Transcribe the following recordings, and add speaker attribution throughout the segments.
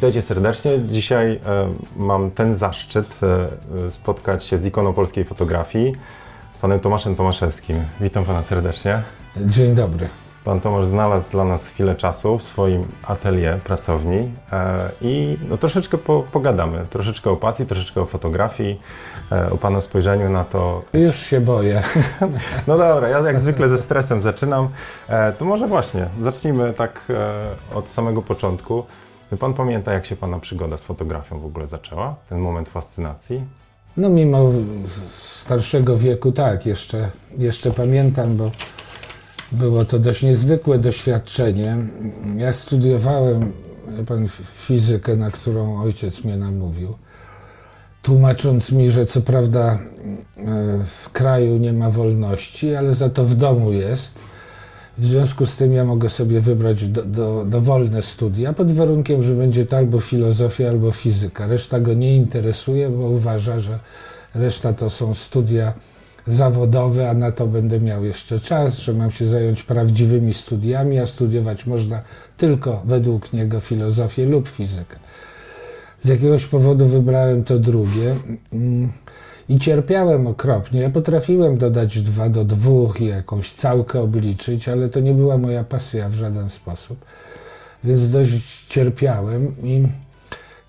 Speaker 1: Witajcie serdecznie. Dzisiaj e, mam ten zaszczyt e, spotkać się z ikoną polskiej fotografii, panem Tomaszem Tomaszewskim. Witam pana serdecznie.
Speaker 2: Dzień dobry.
Speaker 1: Pan Tomasz znalazł dla nas chwilę czasu w swoim atelier, pracowni e, i no, troszeczkę po, pogadamy, troszeczkę o pasji, troszeczkę o fotografii, o Pana spojrzeniu na to.
Speaker 2: Już się boję.
Speaker 1: No dobra, ja jak zwykle ze stresem zaczynam. To może właśnie, zacznijmy tak od samego początku. Pan pamięta, jak się Pana przygoda z fotografią w ogóle zaczęła? Ten moment fascynacji?
Speaker 2: No mimo starszego wieku tak, jeszcze, jeszcze pamiętam, bo było to dość niezwykłe doświadczenie. Ja studiowałem pan, fizykę, na którą ojciec mnie namówił, tłumacząc mi, że co prawda e, w kraju nie ma wolności, ale za to w domu jest. W związku z tym ja mogę sobie wybrać do, do, dowolne studia, pod warunkiem, że będzie to albo filozofia, albo fizyka. Reszta go nie interesuje, bo uważa, że reszta to są studia zawodowe, a na to będę miał jeszcze czas, że mam się zająć prawdziwymi studiami, a studiować można tylko według niego filozofię lub fizykę. Z jakiegoś powodu wybrałem to drugie mm, i cierpiałem okropnie. Ja potrafiłem dodać dwa do dwóch i jakąś całkę obliczyć, ale to nie była moja pasja w żaden sposób. Więc dość cierpiałem i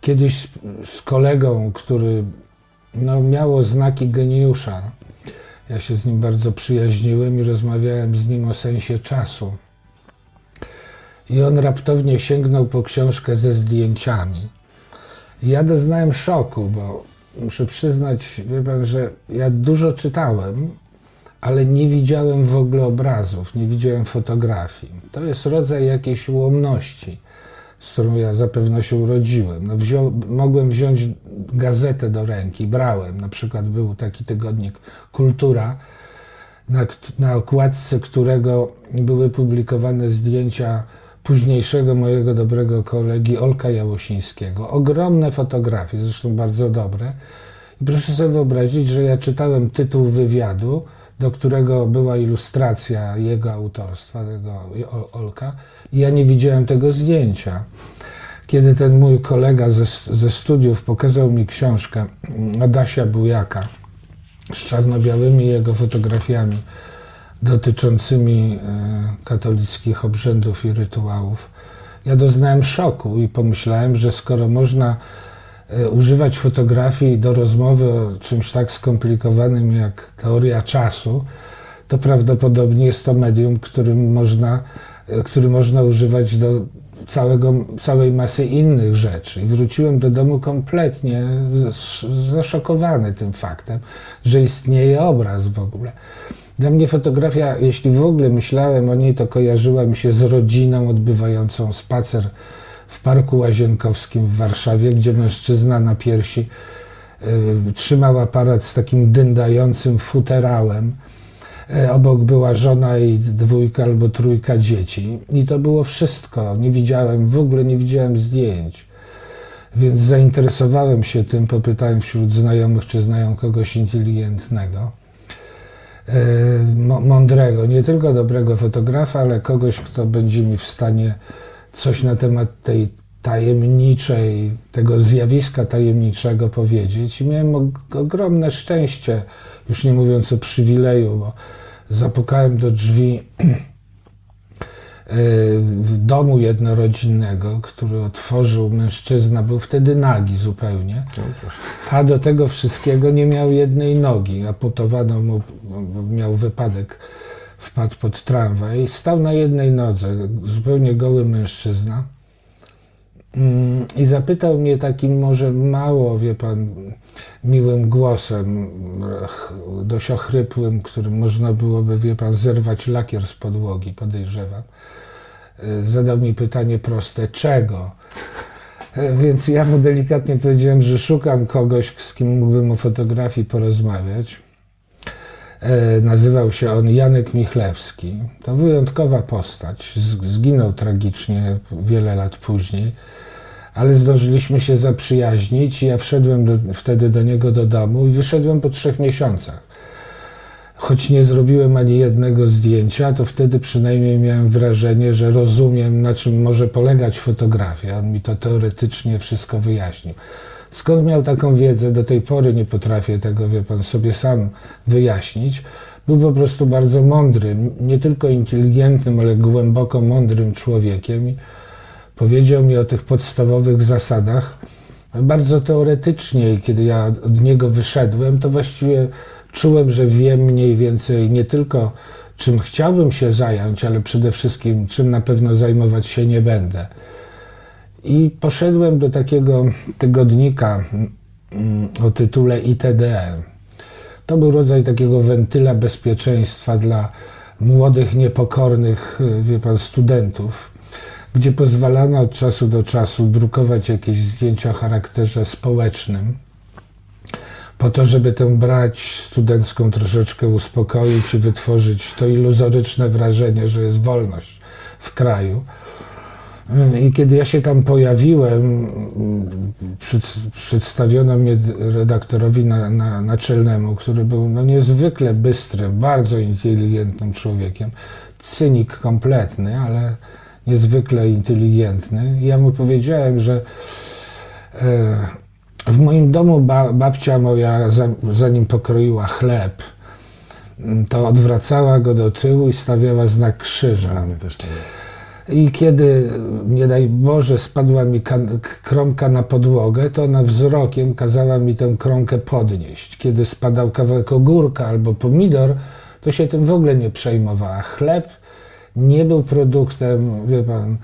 Speaker 2: kiedyś z, kolegą, który no, miał znaki geniusza, ja się z nim bardzo przyjaźniłem i rozmawiałem z nim o sensie czasu. I on raptownie sięgnął po książkę ze zdjęciami. Ja doznałem szoku, bo muszę przyznać, wie pan, że ja dużo czytałem, ale nie widziałem w ogóle obrazów, nie widziałem fotografii. To jest rodzaj jakiejś ułomności z którą ja zapewne się urodziłem. No mogłem wziąć gazetę do ręki, brałem. Na przykład był taki tygodnik Kultura, na, na okładce którego były publikowane zdjęcia późniejszego mojego dobrego kolegi Olka Jałosińskiego. Ogromne fotografie, zresztą bardzo dobre. I proszę sobie wyobrazić, że ja czytałem tytuł wywiadu, do którego była ilustracja jego autorstwa, tego Olka, i ja nie widziałem tego zdjęcia. Kiedy ten mój kolega ze, ze studiów pokazał mi książkę Adasia Bujaka z czarno-białymi jego fotografiami dotyczącymi e, katolickich obrzędów i rytuałów, ja doznałem szoku i pomyślałem, że skoro można E, używać fotografii do rozmowy o czymś tak skomplikowanym jak teoria czasu, to prawdopodobnie jest to medium, którym można, e, który można używać do całego, całej masy innych rzeczy. I wróciłem do domu kompletnie zaszokowany tym faktem, że istnieje obraz w ogóle. Dla mnie fotografia, jeśli w ogóle myślałem o niej, to kojarzyła mi się z rodziną odbywającą spacer w Parku Łazienkowskim w Warszawie, gdzie mężczyzna na piersi y, trzymał aparat z takim dyndającym futerałem. Y, obok była żona i dwójka albo trójka dzieci. I to było wszystko. Nie widziałem, w ogóle nie widziałem zdjęć. Więc zainteresowałem się tym, popytałem wśród znajomych, czy znają kogoś inteligentnego, mądrego, nie tylko dobrego fotografa, ale kogoś, kto będzie mi w stanie coś na temat tej tajemniczej, tego zjawiska tajemniczego powiedzieć. I miałem ogromne szczęście, już nie mówiąc o przywileju, bo zapukałem do drzwi domu jednorodzinnego, który otworzył mężczyzna, był wtedy nagi zupełnie, a do tego wszystkiego nie miał jednej nogi. Amputowano mu, miał wypadek wpadł pod tramwaj, stał na jednej nodze, zupełnie goły mężczyzna i zapytał mnie takim może mało, wie pan, miłym głosem, dość ochrypłym, którym można byłoby, wie pan, zerwać lakier z podłogi, podejrzewam. E, zadał mi pytanie proste, czego? E, więc ja mu delikatnie powiedziałem, że szukam kogoś, z kim mógłbym o fotografii porozmawiać. E, nazywał się on Janek Michlewski. To wyjątkowa postać. Zginął tragicznie wiele lat później, ale zdążyliśmy się zaprzyjaźnić i ja wszedłem do, wtedy do niego do domu i wyszedłem po trzech miesiącach. choć nie zrobiłem ani jednego zdjęcia, to wtedy przynajmniej miałem wrażenie, że rozumiem, na czym może polegać fotografia. On mi to teoretycznie wszystko wyjaśnił. Skąd miał taką wiedzę? Do tej pory nie potrafię tego, wie pan, sobie sam wyjaśnić. Był po prostu bardzo mądrym, nie tylko inteligentnym, ale głęboko mądrym człowiekiem. Powiedział mi o tych podstawowych zasadach. Bardzo teoretycznie, kiedy ja od niego wyszedłem, to właściwie czułem, że wiem mniej więcej nie tylko czym chciałbym się zająć, ale przede wszystkim czym na pewno zajmować się nie będę. I poszedłem do takiego tygodnika mm, o tytule ITD. To był rodzaj takiego wentyla bezpieczeństwa dla młodych, niepokornych, wie pan, studentów, gdzie pozwalano od czasu do czasu drukować jakieś zdjęcia o charakterze społecznym po to, żeby tę brać studencką troszeczkę uspokoić i wytworzyć to iluzoryczne wrażenie, że jest wolność w kraju. I kiedy ja się tam pojawiłem, przed, przedstawiono mnie redaktorowi na, na, naczelnemu, który był no, niezwykle bystrym, bardzo inteligentnym człowiekiem. Cynik kompletny, ale niezwykle inteligentny. I ja mu powiedziałem, że e, w moim domu ba, babcia moja, zanim pokroiła chleb, to odwracała go do tyłu i stawiała znak krzyża. I kiedy, nie daj Boże, spadła mi kromka na podłogę, to ona wzrokiem kazała mi tę kromkę podnieść. Kiedy spadał kawałek ogórka albo pomidor, to się tym w ogóle nie przejmowała. Chleb nie był produktem, wie pan...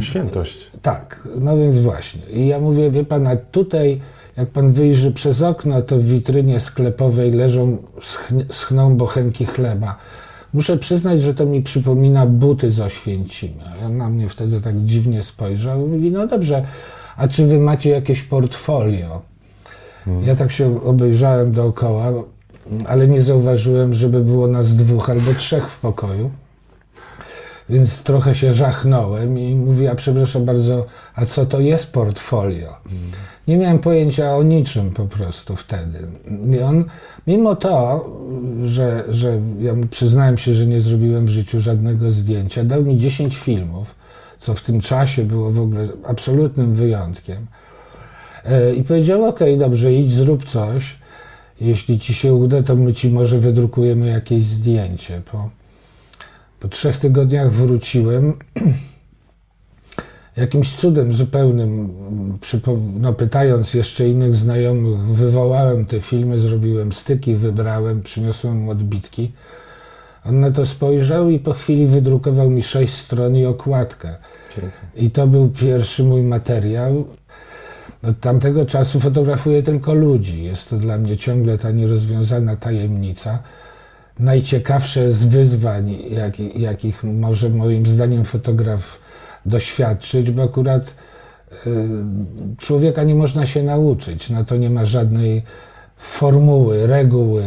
Speaker 1: Świętość.
Speaker 2: Tak, no więc właśnie. I ja mówię, wie pan, a tutaj jak pan wyjrzy przez okno, to w witrynie sklepowej leżą, schną bochenki chleba. Muszę przyznać, że to mi przypomina buty z Oświęcima. On na mnie wtedy tak dziwnie spojrzał i mówi, no dobrze, a czy wy macie jakieś portfolio? Hmm. Ja tak się obejrzałem dookoła, ale nie zauważyłem, żeby było nas dwóch albo trzech w pokoju. Więc trochę się żachnąłem i mówię, a przepraszam bardzo, a co to jest portfolio? Nie miałem pojęcia o niczym po prostu wtedy. I on, mimo to, że, że ja przyznałem się, że nie zrobiłem w życiu żadnego zdjęcia, dał mi 10 filmów, co w tym czasie było w ogóle absolutnym wyjątkiem. E, I powiedział, ok, dobrze, idź, zrób coś. Jeśli ci się uda, to my ci może wydrukujemy jakieś zdjęcie. Po, po trzech tygodniach wróciłem jakimś cudem zupełnym, no, pytając jeszcze innych znajomych, wywołałem te filmy, zrobiłem styki, wybrałem, przyniosłem mu odbitki. On na to spojrzał i po chwili wydrukował mi sześć stron i okładkę. I to był pierwszy mój materiał. Od tamtego czasu fotografuję tylko ludzi. Jest to dla mnie ciągle ta nierozwiązana tajemnica. Najciekawsze z wyzwań, jak, jakich może moim zdaniem fotograf doświadczyć, bo akurat y, człowieka nie można się nauczyć. Na to nie ma żadnej formuły, reguły.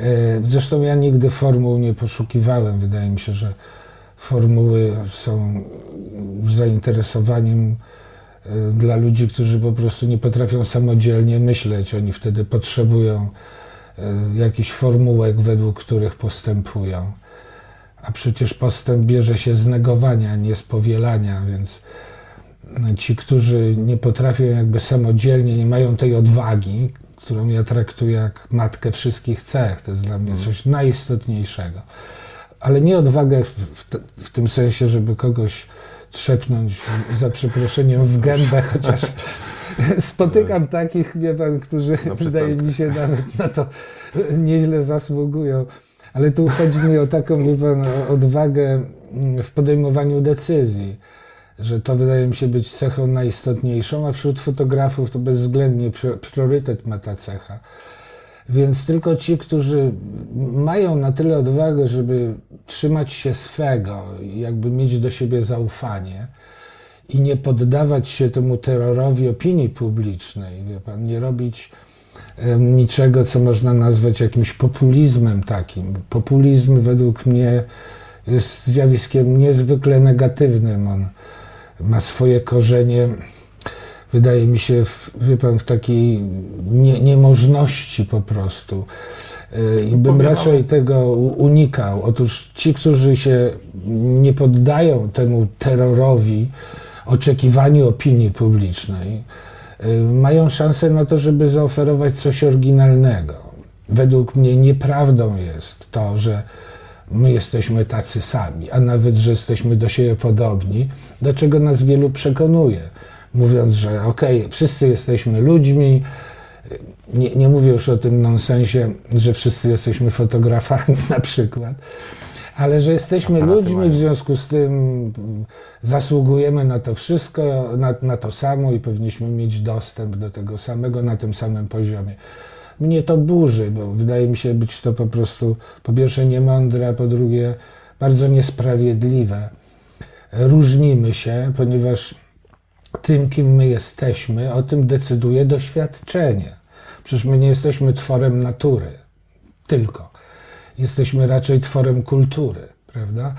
Speaker 2: Y, zresztą ja nigdy formuł nie poszukiwałem. Wydaje mi się, że formuły są zainteresowaniem y, dla ludzi, którzy po prostu nie potrafią samodzielnie myśleć. Oni wtedy potrzebują jakichś formułek, według których postępują. A przecież postęp bierze się z negowania, nie z powielania, więc ci, którzy nie potrafią jakby samodzielnie, nie mają tej odwagi, którą ja traktuję jak matkę wszystkich cech, to jest dla mnie coś najistotniejszego. Ale nie odwagę w, w tym sensie, żeby kogoś trzepnąć za przeproszeniem w gębę, chociaż spotykam takich, wie pan, którzy wydaje mi się nawet na to nieźle zasługują. Ale tu chodzi mi o taką pan, odwagę mm, w podejmowaniu decyzji, że to wydaje mi się być cechą najistotniejszą, a wśród fotografów to bezwzględnie priorytet ma ta cecha. Więc tylko ci, którzy mają na tyle odwagę, żeby trzymać się swego, jakby mieć do siebie zaufanie i nie poddawać się temu terrorowi opinii publicznej, wie pan, nie robić niczego, co można nazwać jakimś populizmem takim. Populizm według mnie jest zjawiskiem niezwykle negatywnym. On ma swoje korzenie wydaje mi się, w, wie pan, w takiej nie, niemożności po prostu. Y, I bym raczej tego unikał. Otóż ci, którzy się nie poddają temu terrorowi, oczekiwaniu opinii publicznej, y, mają szansę na to, żeby zaoferować coś oryginalnego. Według mnie nieprawdą jest to, że my jesteśmy tacy sami, a nawet, że jesteśmy do siebie podobni, do czego nas wielu przekonuje, mówiąc, że okej, okay, wszyscy jesteśmy ludźmi, nie, nie mówię już o tym nonsensie, że wszyscy jesteśmy fotografami na przykład, ale że jesteśmy ludźmi, w związku z tym zasługujemy na to wszystko, na, na to samo i powinniśmy mieć dostęp do tego samego na tym samym poziomie. Mnie to burzy, bo wydaje mi się być to po prostu po pierwsze niemądre, a po drugie bardzo niesprawiedliwe. Różnimy się, ponieważ tym, kim my jesteśmy, o tym decyduje doświadczenie. Przecież my nie jesteśmy tworem natury, tylko. Jesteśmy raczej tworem kultury, prawda?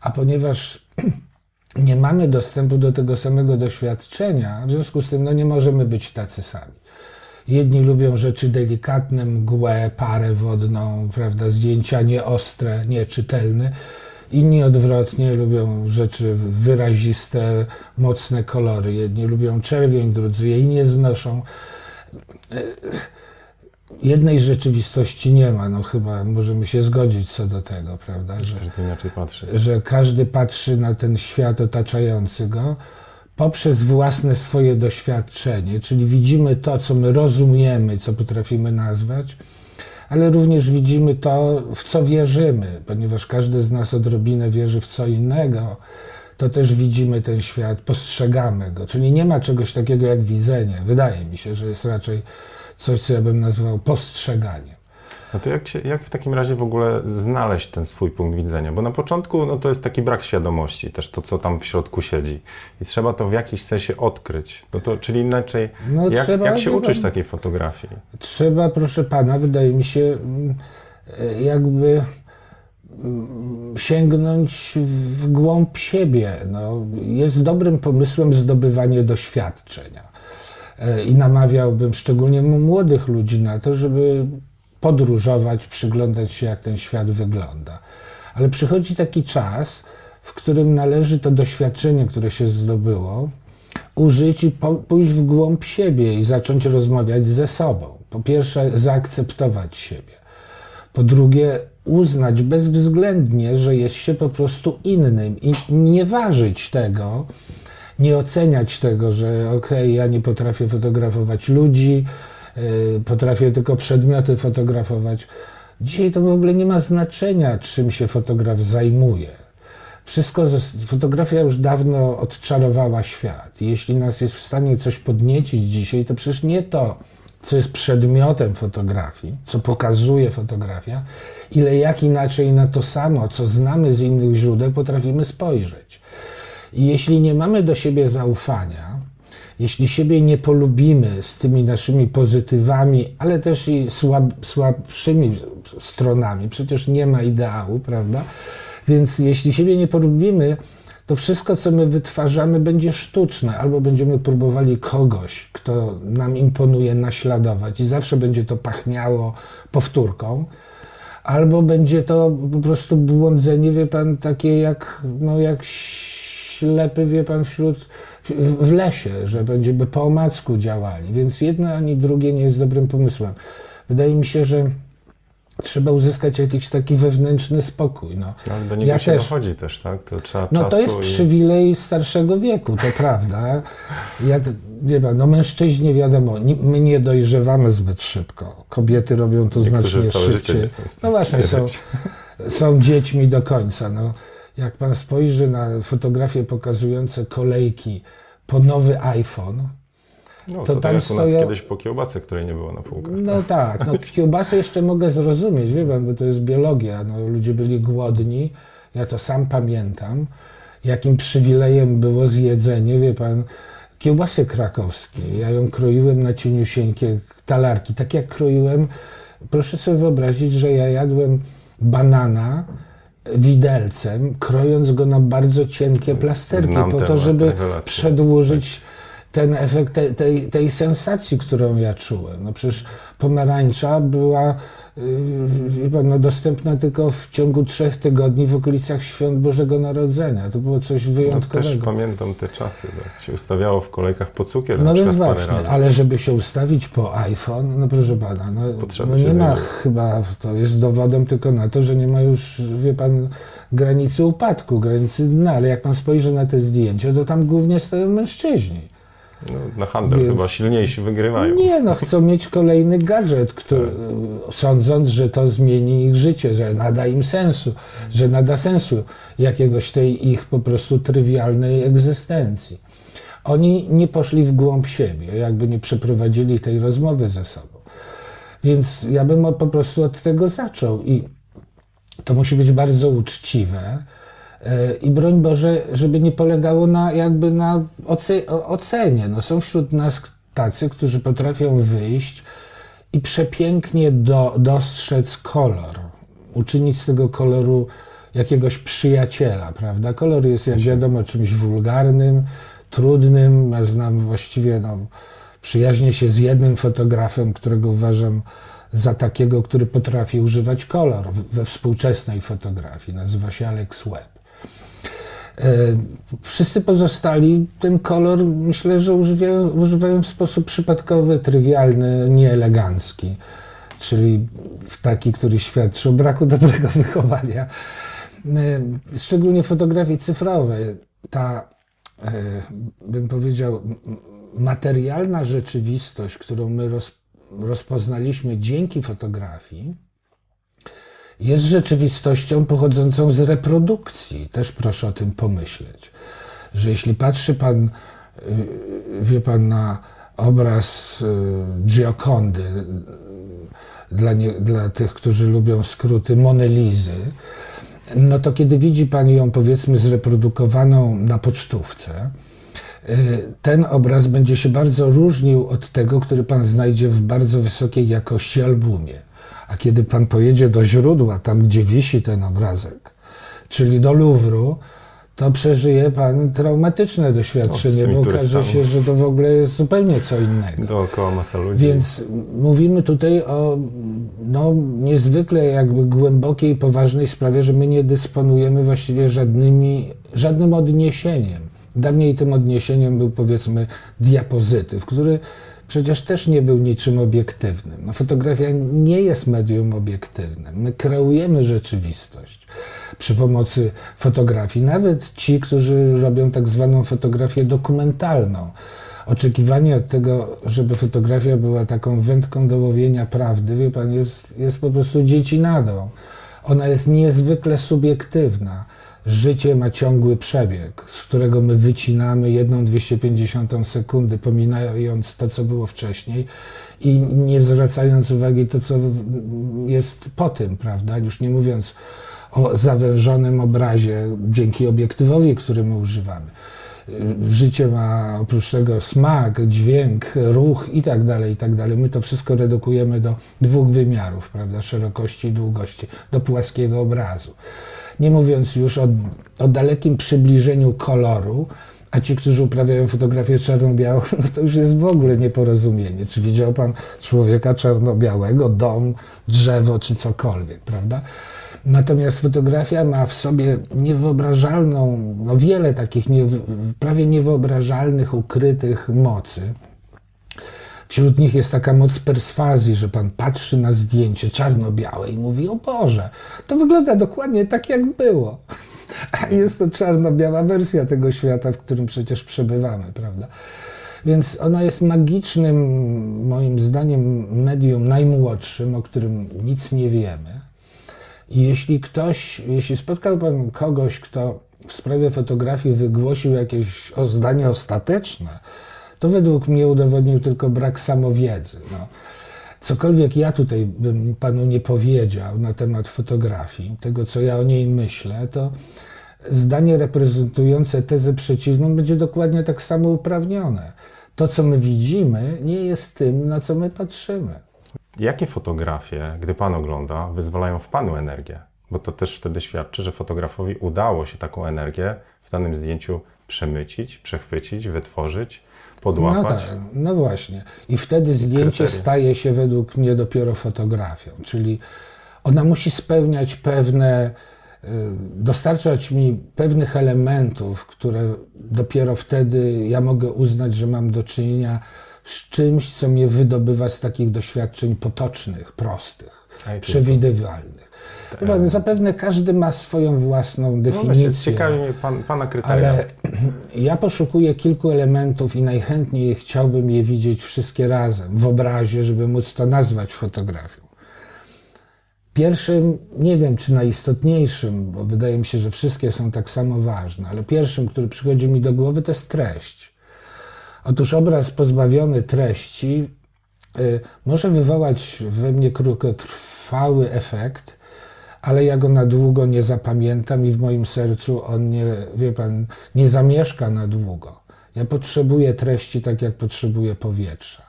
Speaker 2: A ponieważ nie mamy dostępu do tego samego doświadczenia, w związku z tym no, nie możemy być tacy sami. Jedni lubią rzeczy delikatne, mgłę, parę wodną, prawda, zdjęcia nieostre, nieczytelne. Inni odwrotnie lubią rzeczy wyraziste, mocne kolory. Jedni lubią czerwień, drudzy jej nie znoszą. Jednej rzeczywistości nie ma, no chyba możemy się zgodzić co do tego, prawda?
Speaker 1: Że każdy inaczej patrzy.
Speaker 2: Że każdy patrzy na ten świat otaczający go poprzez własne swoje doświadczenie, czyli widzimy to, co my rozumiemy, co potrafimy nazwać, ale również widzimy to, w co wierzymy, ponieważ każdy z nas odrobinę wierzy w co innego, to też widzimy ten świat, postrzegamy go. Czyli nie ma czegoś takiego jak widzenie. Wydaje mi się, że jest raczej coś, co ja bym nazwał postrzeganiem.
Speaker 1: No to jak, się, jak w takim razie w ogóle znaleźć ten swój punkt widzenia? Bo na początku no to jest taki brak świadomości, też to, co tam w środku siedzi. I trzeba to w jakiś sensie odkryć. No to, czyli inaczej, no, jak, trzeba, jak się uczyć takiej fotografii?
Speaker 2: Trzeba, proszę pana, wydaje mi się, mm, jakby mm, sięgnąć w głąb siebie. No, jest dobrym pomysłem zdobywanie doświadczenia. E, I namawiałbym szczególnie młodych ludzi na to, żeby podróżować, przyglądać się, jak ten świat wygląda. Ale przychodzi taki czas, w którym należy to doświadczenie, które się zdobyło, użyć i pójść w głąb siebie i zacząć rozmawiać ze sobą. Po pierwsze, zaakceptować siebie. Po drugie, uznać bezwzględnie, że jest się po prostu innym i nie ważyć tego, nie oceniać tego, że okej, okay, ja nie potrafię fotografować ludzi, yy, potrafię tylko przedmioty fotografować. Dzisiaj to w ogóle nie ma znaczenia, czym się fotograf zajmuje. Wszystko, fotografia już dawno odczarowała świat. Jeśli nas jest w stanie coś podniecić dzisiaj, to przecież nie to, co jest przedmiotem fotografii, co pokazuje fotografia, ile jak inaczej na to samo, co znamy z innych źródeł, potrafimy spojrzeć. I jeśli nie mamy do siebie zaufania, jeśli siebie nie polubimy z tymi naszymi pozytywami, ale też i słab, słabszymi stronami, przecież nie ma ideału, prawda? Więc jeśli siebie nie polubimy, to wszystko, co my wytwarzamy, będzie sztuczne, albo będziemy próbowali kogoś, kto nam imponuje, naśladować, i zawsze będzie to pachniało powtórką, albo będzie to po prostu błądzenie, wie pan, takie jak, no jak ślepy, wie pan, wśród, w lesie, że będziemy po omacku działali. Więc jedno ani drugie nie jest dobrym pomysłem. Wydaje mi się, że trzeba uzyskać jakiś taki wewnętrzny spokój. No,
Speaker 1: no do niego ja się też, dochodzi też, tak?
Speaker 2: To trzeba no to jest i... przywilej starszego wieku, to prawda. Ja, wie pan, no mężczyźni wiadomo, my nie dojrzewamy zbyt szybko. Kobiety robią to Niektórzy znacznie szybciej. No właśnie, są, są dziećmi do końca. No. Jak pan spojrzy na fotografie pokazujące kolejki po nowy iPhone,
Speaker 1: no, to, to tam stoją... kiedyś po kiełbasy, której nie było na półkach.
Speaker 2: No tak, tak no kiełbasę jeszcze mogę zrozumieć, wie pan, bo to jest biologia. No, ludzie byli głodni, ja to sam pamiętam, jakim przywilejem było zjedzenie, wie pan, kiełbasy krakowskiej. Ja ją kroiłem na cieniusieńkie talarki, tak jak kroiłem, proszę sobie wyobrazić, że ja jadłem banana, widelcem, krojąc go na bardzo cienkie plasterki, Znam po to, żeby przedłużyć ten efekt tej, tej, tej sensacji, którą ja czułem. No przecież pomarańcza była pan, no, dostępna tylko w ciągu trzech tygodni w okolicach świąt Bożego Narodzenia. To było coś wyjątkowego.
Speaker 1: No też pamiętam te czasy, jak się ustawiało w kolejkach po cukier
Speaker 2: No więc
Speaker 1: przykład
Speaker 2: właśnie, ale żeby się ustawić po iPhone, no proszę pana, no, no nie ma chyba, to jest dowodem tylko na to, że nie ma już, wie pan, granicy upadku, granicy dna, ale jak pan spojrzy na te zdjęcia, to tam głównie stoją mężczyźni.
Speaker 1: No, na handel
Speaker 2: Więc-
Speaker 1: chyba silniejsi wygrywają.
Speaker 2: Nie, no chcą mieć kolejny gadżet, który, sądząc, że to zmieni ich życie, że nada im sensu, że nada sensu jakiegoś tej ich po prostu trywialnej egzystencji. Oni nie poszli w głąb siebie, jakby nie przeprowadzili tej rozmowy ze sobą. Więc ja bym po prostu od tego zaczął i to musi być bardzo uczciwe. E, I broń Boże, żeby nie polegało na jakby na ocenie. No są wśród nas tacy, którzy potrafią wyjść i przepięknie do, dostrzec kolor, uczynić z tego koloru jakiegoś przyjaciela, prawda? Kolor jest, jak wiadomo, czymś wulgarnym, trudnym. Ja znam właściwie, no, przyjaźnię się z jednym fotografem, którego uważam za takiego, który potrafi używać kolor we współczesnej fotografii. Nazywa się Alex Webb. E, Wszyscy pozostali ten kolor myślę, że używają, używają w sposób przypadkowy, trywialny, nieelegancki, czyli w taki, który świadczy o braku dobrego wychowania. E, Szczególnie fotografii cyfrowej. Ta, e, bym powiedział, materialna rzeczywistość, którą my roz, rozpoznaliśmy dzięki fotografii, jest rzeczywistością pochodzącą z reprodukcji. Też proszę o tym pomyśleć. Że jeśli patrzy pan, y, wie pan, na obraz y, Giocondy, y, dla, nie, dla tych, którzy lubią skróty Monelizy, no to kiedy widzi pan ją, powiedzmy, zreprodukowaną na pocztówce, ten obraz będzie się bardzo różnił od tego, który pan znajdzie w bardzo wysokiej jakości albumie. A kiedy pan pojedzie do źródła, tam gdzie wisi ten obrazek, czyli do Luwru, to przeżyje pan traumatyczne doświadczenie, bo okaże się, że to w ogóle jest zupełnie co innego.
Speaker 1: Dookoła masa ludzi.
Speaker 2: Więc mówimy tutaj o no, niezwykle jakby głębokiej i poważnej sprawie, że my nie dysponujemy właściwie żadnymi, żadnym odniesieniem. Dawniej tym odniesieniem był powiedzmy diapozytyw, który przecież też nie był niczym obiektywnym. No, fotografia nie jest medium obiektywnym. My kreujemy rzeczywistość przy pomocy fotografii. Nawet ci, którzy robią tak zwaną fotografię dokumentalną. Oczekiwanie od tego, żeby fotografia była taką wędką do łowienia prawdy, wie pan, jest, jest po prostu dziecinadą. Ona jest niezwykle subiektywna. Życie ma ciągły przebieg, z którego my wycinamy jedną 250 sekundy, pominając to, co było wcześniej i nie zwracając uwagi to, co jest po tym, prawda? Już nie mówiąc o zawężonym obrazie dzięki obiektywowi, który my używamy. Życie ma oprócz tego smak, dźwięk, ruch i tak dalej, i tak dalej. My to wszystko redukujemy do dwóch wymiarów, prawda? Szerokości i długości, do płaskiego obrazu. Nie mówiąc już o, o dalekim przybliżeniu koloru, a ci, którzy uprawiają fotografię czarno-białą, no to już jest w ogóle nieporozumienie. Czy widział pan człowieka czarno-białego, dom, drzewo czy cokolwiek, prawda? Natomiast fotografia ma w sobie niewyobrażalną, no wiele takich nie, prawie niewyobrażalnych, ukrytych mocy. Wśród nich jest taka moc perswazji, że pan patrzy na zdjęcie czarno-białe i mówi: O Boże, to wygląda dokładnie tak, jak było. A jest to czarno-biała wersja tego świata, w którym przecież przebywamy, prawda? Więc ona jest magicznym, moim zdaniem, medium najmłodszym, o którym nic nie wiemy. I jeśli ktoś, jeśli spotkał pan kogoś, kto w sprawie fotografii wygłosił jakieś zdanie ostateczne, to według mnie udowodnił tylko brak samowiedzy. No. Cokolwiek ja tutaj bym panu nie powiedział na temat fotografii, tego co ja o niej myślę, to zdanie reprezentujące tezę przeciwną będzie dokładnie tak samo uprawnione. To, co my widzimy, nie jest tym, na co my patrzymy.
Speaker 1: Jakie fotografie, gdy Pan ogląda, wyzwalają w Panu energię? Bo to też wtedy świadczy, że fotografowi udało się taką energię w danym zdjęciu przemycić, przechwycić, wytworzyć. Podłapać.
Speaker 2: No tak, no właśnie. I wtedy zdjęcie staje się według mnie dopiero fotografią, czyli ona musi spełniać pewne, y, dostarczać mi pewnych elementów, które dopiero wtedy ja mogę uznać, że mam do czynienia z czymś, co mnie wydobywa z takich doświadczeń potocznych, prostych, przewidywalnych. Wie pan, Zapewne każdy ma swoją własną
Speaker 1: No właśnie,
Speaker 2: definicję.
Speaker 1: ciekawi mnie pan, pana kryteria.
Speaker 2: Ale ja poszukuję kilku elementów i najchętniej chciałbym je widzieć wszystkie razem w obrazie, żeby móc to nazwać fotografią. Pierwszym, nie wiem czy najistotniejszym, bo wydaje mi się, że wszystkie są tak samo ważne, ale pierwszym, który przychodzi mi do głowy, to jest treść. Otóż obraz pozbawiony treści y, może wywołać we mnie krótkotrwały efekt, ale ja go na długo nie zapamiętam i w moim sercu on nie, wie pan, nie zamieszka na długo. Ja potrzebuję treści tak, jak potrzebuję powietrza.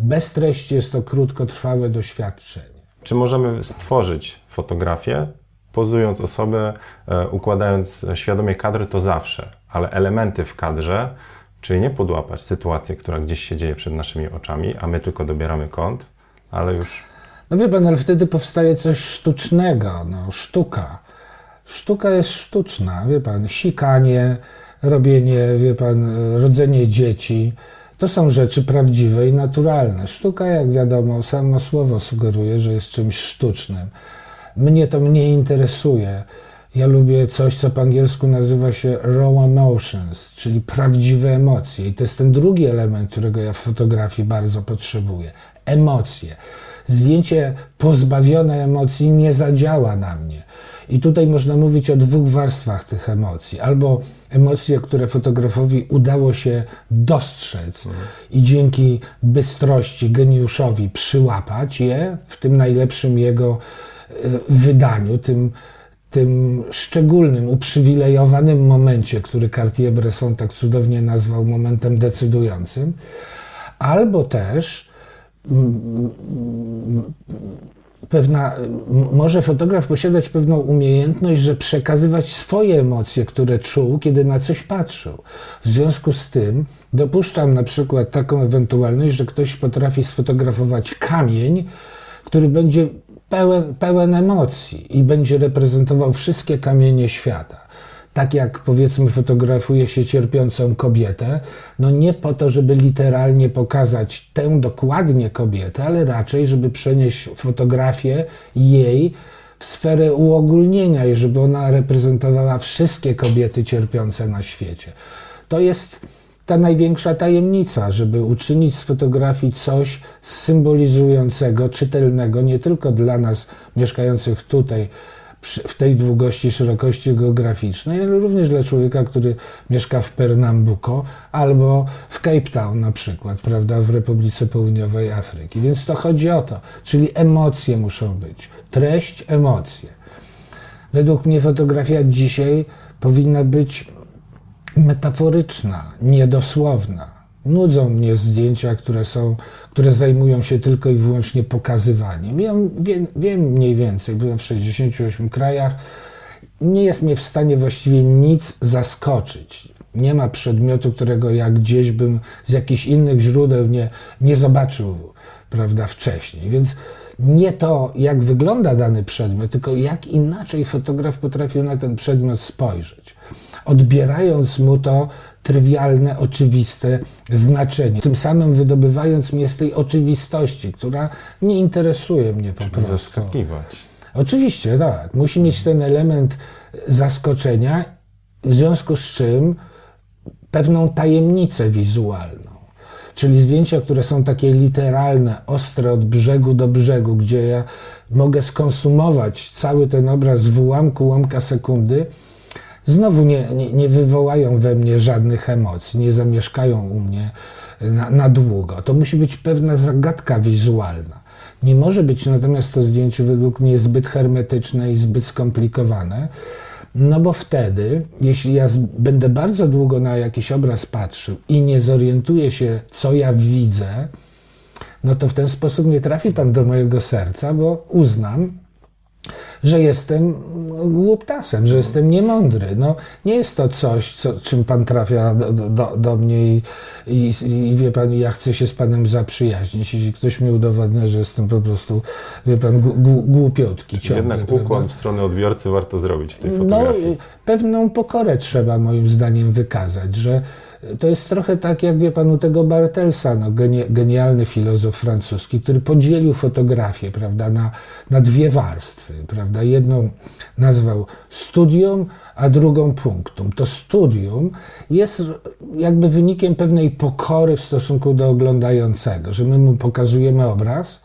Speaker 2: Bez treści jest to krótkotrwałe doświadczenie.
Speaker 1: Czy możemy stworzyć fotografię, pozując osobę, e, układając świadomie kadry, to zawsze, ale elementy w kadrze, czyli nie podłapać sytuację, która gdzieś się dzieje przed naszymi oczami, a my tylko dobieramy kąt, ale już
Speaker 2: No wie pan, ale wtedy powstaje coś sztucznego, no, sztuka. Sztuka jest sztuczna, wie pan, sikanie, robienie, wie pan, rodzenie dzieci. To są rzeczy prawdziwe i naturalne. Sztuka, jak wiadomo, samo słowo sugeruje, że jest czymś sztucznym. Mnie to mnie interesuje. Ja lubię coś, co po angielsku nazywa się raw emotions, czyli prawdziwe emocje. I to jest ten drugi element, którego ja w fotografii bardzo potrzebuję. Emocje. Zdjęcie pozbawione emocji nie zadziała na mnie. I tutaj można mówić o dwóch warstwach tych emocji. Albo emocje, które fotografowi udało się dostrzec i dzięki bystrości, geniuszowi przyłapać je w tym najlepszym jego e, wydaniu, tym, tym szczególnym, uprzywilejowanym momencie, który Cartier-Bresson tak cudownie nazwał momentem decydującym, albo też pewna, może fotograf posiadać pewną umiejętność, że przekazywać swoje emocje, które czuł, kiedy na coś patrzył. W związku z tym dopuszczam na przykład taką ewentualność, że ktoś potrafi sfotografować kamień, który będzie pełen, pełen emocji i będzie reprezentował wszystkie kamienie świata tak jak powiedzmy fotografuje się cierpiącą kobietę, no nie po to, żeby literalnie pokazać tę dokładnie kobietę, ale raczej, żeby przenieść fotografię jej w sferę uogólnienia i żeby ona reprezentowała wszystkie kobiety cierpiące na świecie. To jest ta największa tajemnica, żeby uczynić z fotografii coś symbolizującego, czytelnego nie tylko dla nas mieszkających tutaj, w tej długości, szerokości geograficznej, ale również dla człowieka, który mieszka w Pernambuco albo w Cape Town na przykład, prawda, w Republice Południowej Afryki. Więc to chodzi o to, czyli emocje muszą być, treść, emocje. Według mnie fotografia dzisiaj powinna być metaforyczna, niedosłowna. Nudzą mnie zdjęcia, które są, które zajmują się tylko i wyłącznie pokazywaniem. Ja wiem, wiem mniej więcej, byłem w 68 krajach. Nie jest mnie w stanie właściwie nic zaskoczyć. Nie ma przedmiotu, którego ja gdzieś bym z jakichś innych źródeł nie, nie zobaczył, prawda, wcześniej. Więc nie to, jak wygląda dany przedmiot, tylko jak inaczej fotograf potrafił na ten przedmiot spojrzeć, odbierając mu to trywialne, oczywiste znaczenie, tym samym wydobywając mnie z tej oczywistości, która nie interesuje mnie po prostu.
Speaker 1: zaskakiwać.
Speaker 2: Oczywiście, tak. Musi mieć ten element zaskoczenia, w związku z czym pewną tajemnicę wizualną. Czyli zdjęcia, które są takie literalne, ostre od brzegu do brzegu, gdzie ja mogę skonsumować cały ten obraz w ułamku, ułamka sekundy, znowu nie, nie, nie wywołają we mnie żadnych emocji, nie zamieszkają u mnie na, na długo. To musi być pewna zagadka wizualna. Nie może być natomiast to zdjęcie według mnie zbyt hermetyczne i zbyt skomplikowane, no bo wtedy, jeśli ja będę bardzo długo na jakiś obraz patrzył i nie zorientuję się, co ja widzę, no to w ten sposób nie trafi Pan do mojego serca, bo uznam, że jestem głuptasem, że jestem niemądry. No, nie jest to coś, co, czym pan trafia do, do, do mnie i, i, i, wie pan, ja chcę się z panem zaprzyjaźnić. Jeśli ktoś mi udowadnia, że jestem po prostu, wie pan, głupiutki ciągle.
Speaker 1: Jednak ukłon prawda? w stronę odbiorcy warto zrobić w tej no, fotografii. No,
Speaker 2: pewną pokorę trzeba moim zdaniem wykazać, że to jest trochę tak, jak wie pan u tego Bartelsa, no, genialny filozof francuski, który podzielił fotografię prawda, na, na dwie warstwy. Prawda. Jedną nazwał studium, a drugą punktum. To studium jest jakby wynikiem pewnej pokory w stosunku do oglądającego, że my mu pokazujemy obraz,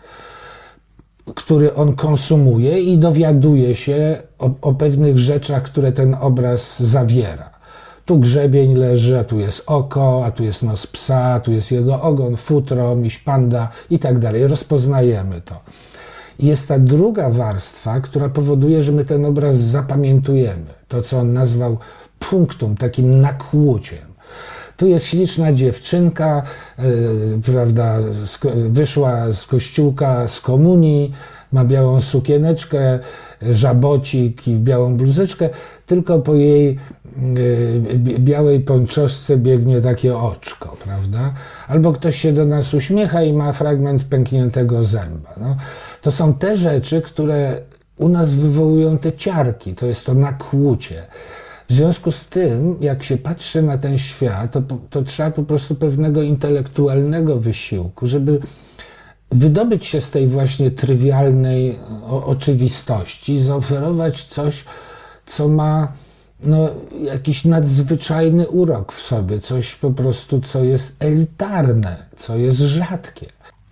Speaker 2: który on konsumuje i dowiaduje się o, o pewnych rzeczach, które ten obraz zawiera tu grzebień leży, a tu jest oko, a tu jest nos psa, a tu jest jego ogon, futro, miś panda i tak dalej. Rozpoznajemy to. Jest ta druga warstwa, która powoduje, że my ten obraz zapamiętujemy. To, co on nazwał punktum, takim nakłuciem. Tu jest śliczna dziewczynka, yy, prawda, wyszła z kościółka, z komunii, ma białą sukieneczkę, żabocik i białą bluzeczkę, tylko po jej białej pończoszce biegnie takie oczko, prawda? Albo ktoś się do nas uśmiecha i ma fragment pękniętego zęba. No, to są te rzeczy, które u nas wywołują te ciarki, to jest to nakłucie. W związku z tym, jak się patrzy na ten świat, to, to trzeba po prostu pewnego intelektualnego wysiłku, żeby wydobyć się z tej właśnie trywialnej oczywistości, zaoferować coś, co ma no, jakiś nadzwyczajny urok w sobie, coś po prostu, co jest elitarne, co jest rzadkie.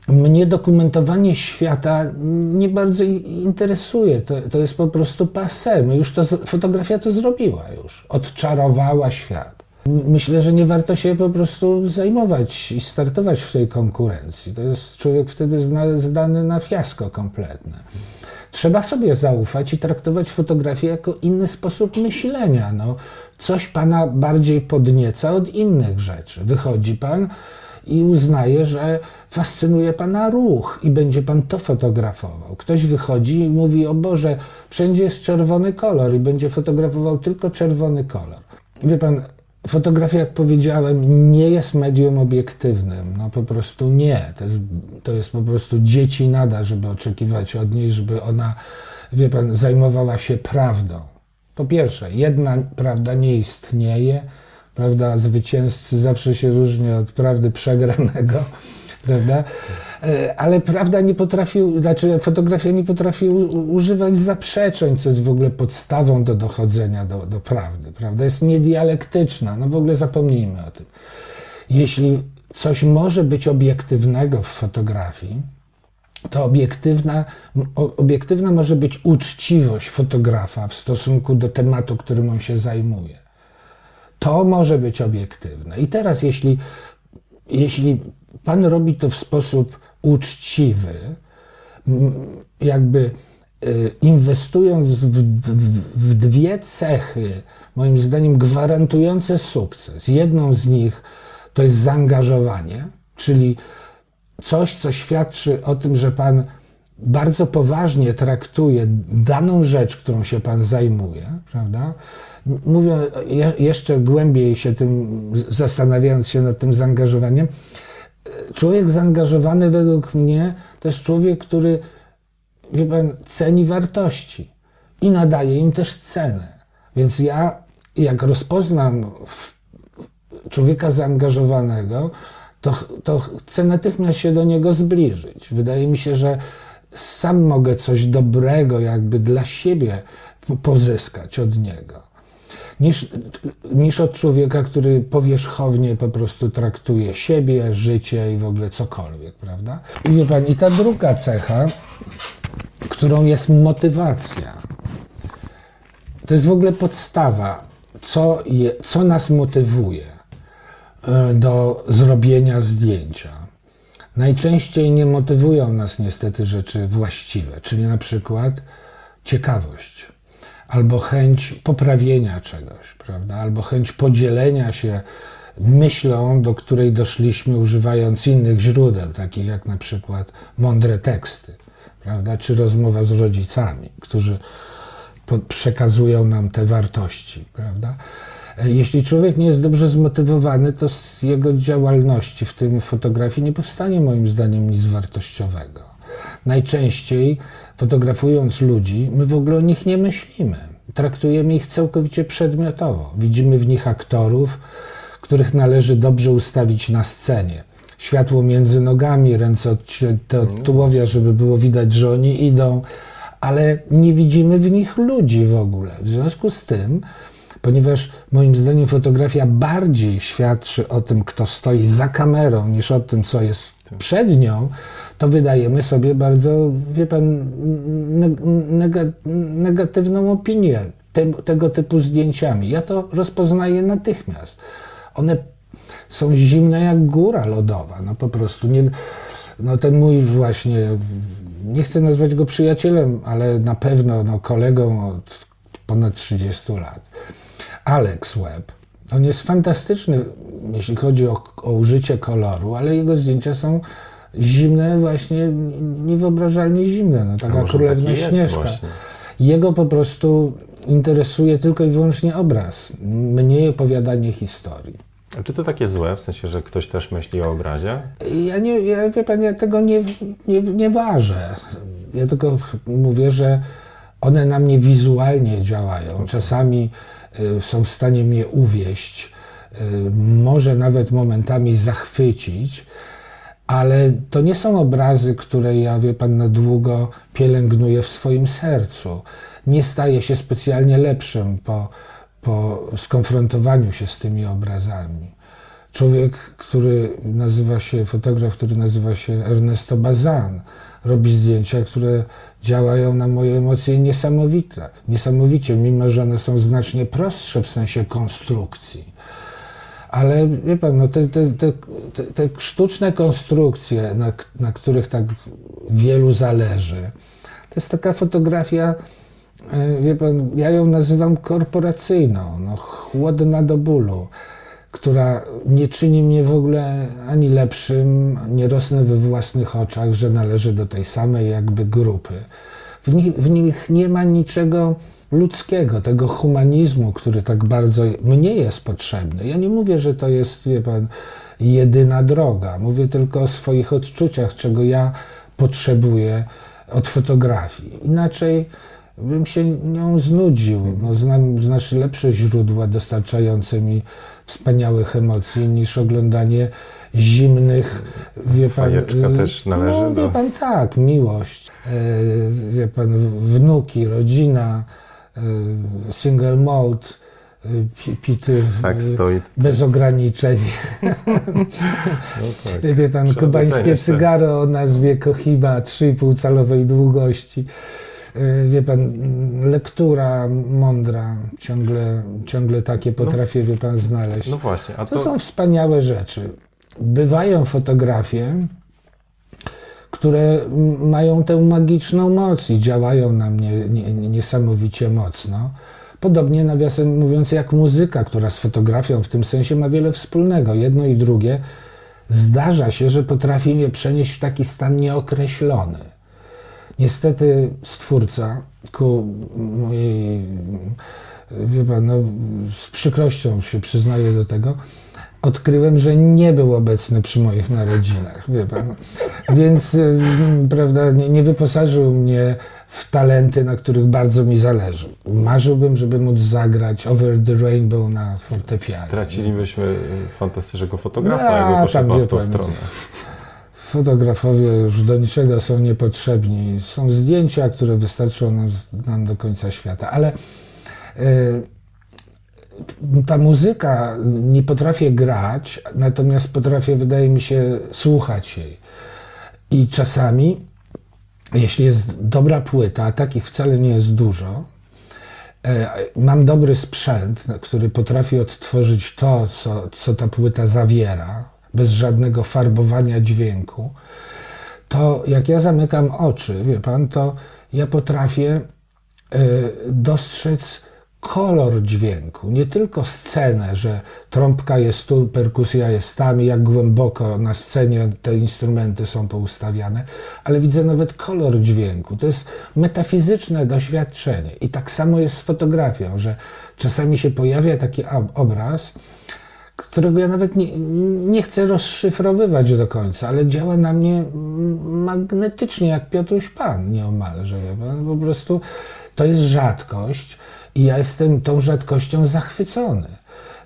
Speaker 2: Mnie dokumentowanie świata nie bardzo interesuje. To, to jest po prostu passé. My już to, fotografia to zrobiła już. Odczarowała świat. Myślę, że nie warto się po prostu zajmować i startować w tej konkurencji. To jest człowiek wtedy zdany na fiasko kompletne. Trzeba sobie zaufać i traktować fotografię jako inny sposób myślenia. No, coś pana bardziej podnieca od innych rzeczy. Wychodzi pan i uznaje, że fascynuje pana ruch i będzie pan to fotografował. Ktoś wychodzi i mówi: O Boże, wszędzie jest czerwony kolor i będzie fotografował tylko czerwony kolor. Wie pan, Fotografia, jak powiedziałem, nie jest medium obiektywnym. No po prostu nie. To jest, to jest po prostu dzieci nada, żeby oczekiwać od niej, żeby ona, wie pan, zajmowała się prawdą. Po pierwsze, jedna prawda nie istnieje. Prawda, zwycięzcy zawsze się różni od prawdy przegranego, prawda? E, ale prawda nie potrafił, znaczy fotografia nie potrafi używać zaprzeczeń, co jest w ogóle podstawą do dochodzenia do, do prawdy, prawda? Jest niedialektyczna, no w ogóle zapomnijmy o tym. Jeśli coś może być obiektywnego w fotografii, to obiektywna, obiektywna może być uczciwość fotografa w stosunku do tematu, którym on się zajmuje. To może być obiektywne. I teraz, jeśli, jeśli pan robi to w sposób uczciwy, jakby y, inwestując w, w, dwie cechy, moim zdaniem gwarantujące sukces. Jedną z nich to jest zaangażowanie, czyli coś, co świadczy o tym, że Pan bardzo poważnie traktuje daną rzecz, którą się Pan zajmuje, prawda? Mówię jeszcze głębiej się tym, zastanawiając się nad tym zaangażowaniem, człowiek zaangażowany według mnie to jest człowiek, który wie pan, ceni wartości i nadaje im też cenę. Więc ja, jak rozpoznam człowieka zaangażowanego, to, to chcę natychmiast się do niego zbliżyć. Wydaje mi się, że sam mogę coś dobrego, jakby dla siebie pozyskać od niego niż, niż od człowieka, który powierzchownie po prostu traktuje siebie, życie i w ogóle cokolwiek, prawda? I wie i ta druga cecha, którą jest motywacja, to jest w ogóle podstawa, co, je, co nas motywuje e, do zrobienia zdjęcia. Najczęściej nie motywują nas niestety rzeczy właściwe, czyli na przykład ciekawość albo chęć poprawienia czegoś, prawda? albo chęć podzielenia się myślą, do której doszliśmy używając innych źródeł, takich jak na przykład mądre teksty, prawda? czy rozmowa z rodzicami, którzy przekazują nam te wartości, prawda? E, Jeśli człowiek nie jest dobrze zmotywowany, to z jego działalności, w tym fotografii, nie powstanie moim zdaniem nic wartościowego. Najczęściej fotografując ludzi, my w ogóle o nich nie myślimy. Traktujemy ich całkowicie przedmiotowo. Widzimy w nich aktorów, których należy dobrze ustawić na scenie. Światło między nogami, ręce odcięte od tułowia, żeby było widać, że oni idą, ale nie widzimy w nich ludzi w ogóle. W związku z tym, ponieważ moim zdaniem fotografia bardziej świadczy o tym, kto stoi za kamerą, niż o tym, co jest przed nią, to wydajemy sobie bardzo, wie pan, nega, negatywną opinię te, tego typu zdjęciami. Ja to rozpoznaję natychmiast. One są zimne jak góra lodowa. No po prostu nie. No ten mój właśnie, nie chcę nazwać go przyjacielem, ale na pewno no, kolegą od ponad 30 lat. Alex Webb. On jest fantastyczny, jeśli chodzi o, o użycie koloru, ale jego zdjęcia są zimne, właśnie niewyobrażalnie zimne. No, taka królewna Śnieżka. Jego po prostu interesuje tylko i wyłącznie obraz, mniej opowiadanie historii.
Speaker 1: A czy to takie złe, w sensie, że ktoś też myśli o obrazie?
Speaker 2: Ja nie, ja, wie pan, ja tego nie, nie, nie ważę. Ja tylko mówię, że one na mnie wizualnie działają. Czasami y, są w stanie mnie uwieść, y, może nawet momentami zachwycić, ale to nie są obrazy, które ja, wie pan, na długo pielęgnuję w swoim sercu. Nie staję się specjalnie lepszym po, po skonfrontowaniu się z tymi obrazami. Człowiek, który nazywa się, fotograf, który nazywa się Ernesto Bazan, robi zdjęcia, które działają na moje emocje niesamowite, niesamowicie, mimo że one są znacznie prostsze w sensie konstrukcji. Ale wie pan, no te, te, te, te sztuczne konstrukcje, na, na których tak wielu zależy, to jest taka fotografia, wie pan, ja ją nazywam korporacyjną, no, chłodna do bólu, która nie czyni mnie w ogóle ani lepszym, nie rosnę we własnych oczach, że należy do tej samej jakby grupy. W nich, w nich nie ma niczego ludzkiego, tego humanizmu, który tak bardzo mnie jest potrzebny. Ja nie mówię, że to jest, wie pan, jedyna droga. Mówię tylko o swoich odczuciach, czego ja potrzebuję od fotografii. Inaczej bym się nią znudził. No, znam znacznie lepsze źródła dostarczające mi wspaniałych emocji niż oglądanie zimnych, wie pan...
Speaker 1: Fajeczka też należy
Speaker 2: no,
Speaker 1: do...
Speaker 2: wie pan, tak, miłość, e, wie pan, wnuki, rodzina, single malt, e, pity
Speaker 1: tak,
Speaker 2: bez ograniczeń.
Speaker 1: No tak.
Speaker 2: Wie pan,
Speaker 1: Trzeba
Speaker 2: kubańskie
Speaker 1: te-
Speaker 2: cygaro o nazwie Cohiba 3,5 calowej długości. E, Wie pan, m, lektura mądra, ciągle, ciągle takie potrafię, wie pan, znaleźć.
Speaker 1: No właśnie, a
Speaker 2: To
Speaker 1: to...
Speaker 2: są wspaniałe rzeczy. Bywają fotografie, które mają tę magiczną moc i działają na mnie nie, nie- niesamowicie mocno. Podobnie, nawiasem mówiąc, jak muzyka, która z fotografią w tym sensie ma wiele wspólnego. Jedno i drugie zdarza się, że potrafi mnie przenieść w taki stan nieokreślony. Niestety stwórca ku mojej, wie pan, no, z przykrością się przyznaję do tego, odkryłem, że nie był obecny przy moich narodzinach, wie pan. Więc, y, prawda, nie, nie wyposażył mnie w talenty, na których bardzo mi zależy. Marzyłbym, żeby móc zagrać Over the Rainbow na fortepianie.
Speaker 1: Stracilibyśmy y, fantastycznego fotografa,
Speaker 2: No,
Speaker 1: jakby poszedł w tą stronę.
Speaker 2: Fotografowie już do niczego są niepotrzebni. Są zdjęcia, które wystarczą nam, nam do końca świata. Ale y, ta muzyka nie potrafię grać, natomiast potrafię, wydaje mi się, słuchać jej. I czasami, jeśli jest dobra płyta, a takich wcale nie jest dużo, e, mam dobry sprzęt, który potrafi odtworzyć to, co, co ta płyta zawiera, bez żadnego farbowania dźwięku, to jak ja zamykam oczy, wie pan, to ja potrafię e, dostrzec kolor dźwięku, nie tylko scenę, że trąbka jest tu, perkusja jest tam i jak głęboko na scenie te instrumenty są poustawiane, ale widzę nawet kolor dźwięku. To jest metafizyczne doświadczenie. I tak samo jest z fotografią, że czasami się pojawia taki obraz, którego ja nawet nie, nie chcę rozszyfrowywać do końca, ale działa na mnie magnetycznie, jak Piotruś Pan nieomalże. Po prostu to jest rzadkość i ja jestem tą rzadkością zachwycony.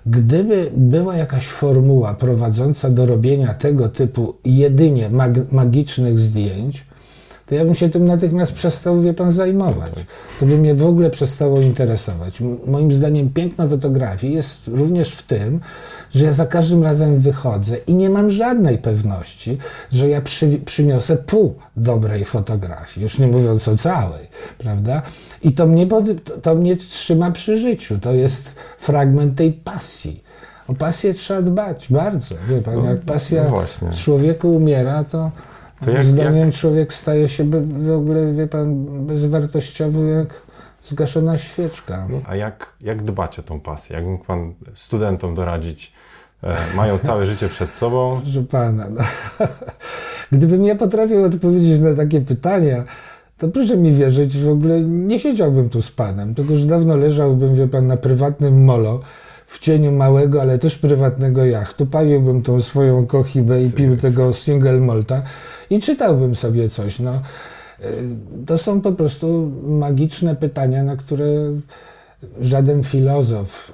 Speaker 2: Gdyby była jakaś formuła prowadząca do robienia tego typu jedynie mag magicznych zdjęć, to ja bym się tym natychmiast przestał, wie pan, zajmować. To by mnie w ogóle przestało interesować. Moim zdaniem piękno fotografii jest również w tym, że ja za każdym razem wychodzę i nie mam żadnej pewności, że ja przy, przyniosę pół dobrej fotografii, już nie mówiąc o całej, prawda? I to mnie, to, mnie trzyma przy życiu. To jest fragment tej pasji. O pasję trzeba dbać bardzo. Wie pan, no, jak pasja no w człowieku umiera, to, to jak, zdaniem jak... człowiek staje się w ogóle, wie pan, bezwartościowy jak zgaszona świeczka.
Speaker 1: A jak, jak dbać o tą pasję? Jak mógł pan studentom doradzić, mają całe życie przed sobą.
Speaker 2: Proszę pana, no. gdybym ja potrafił odpowiedzieć na takie pytania, to proszę mi wierzyć, w ogóle nie siedziałbym tu z panem, tylko już dawno leżałbym, wie pan, na prywatnym molo w cieniu małego, ale też prywatnego jachtu. Paliłbym tą swoją kochibę i pił tego single malta i czytałbym sobie coś. No, e, to są po prostu magiczne pytania, na które żaden filozof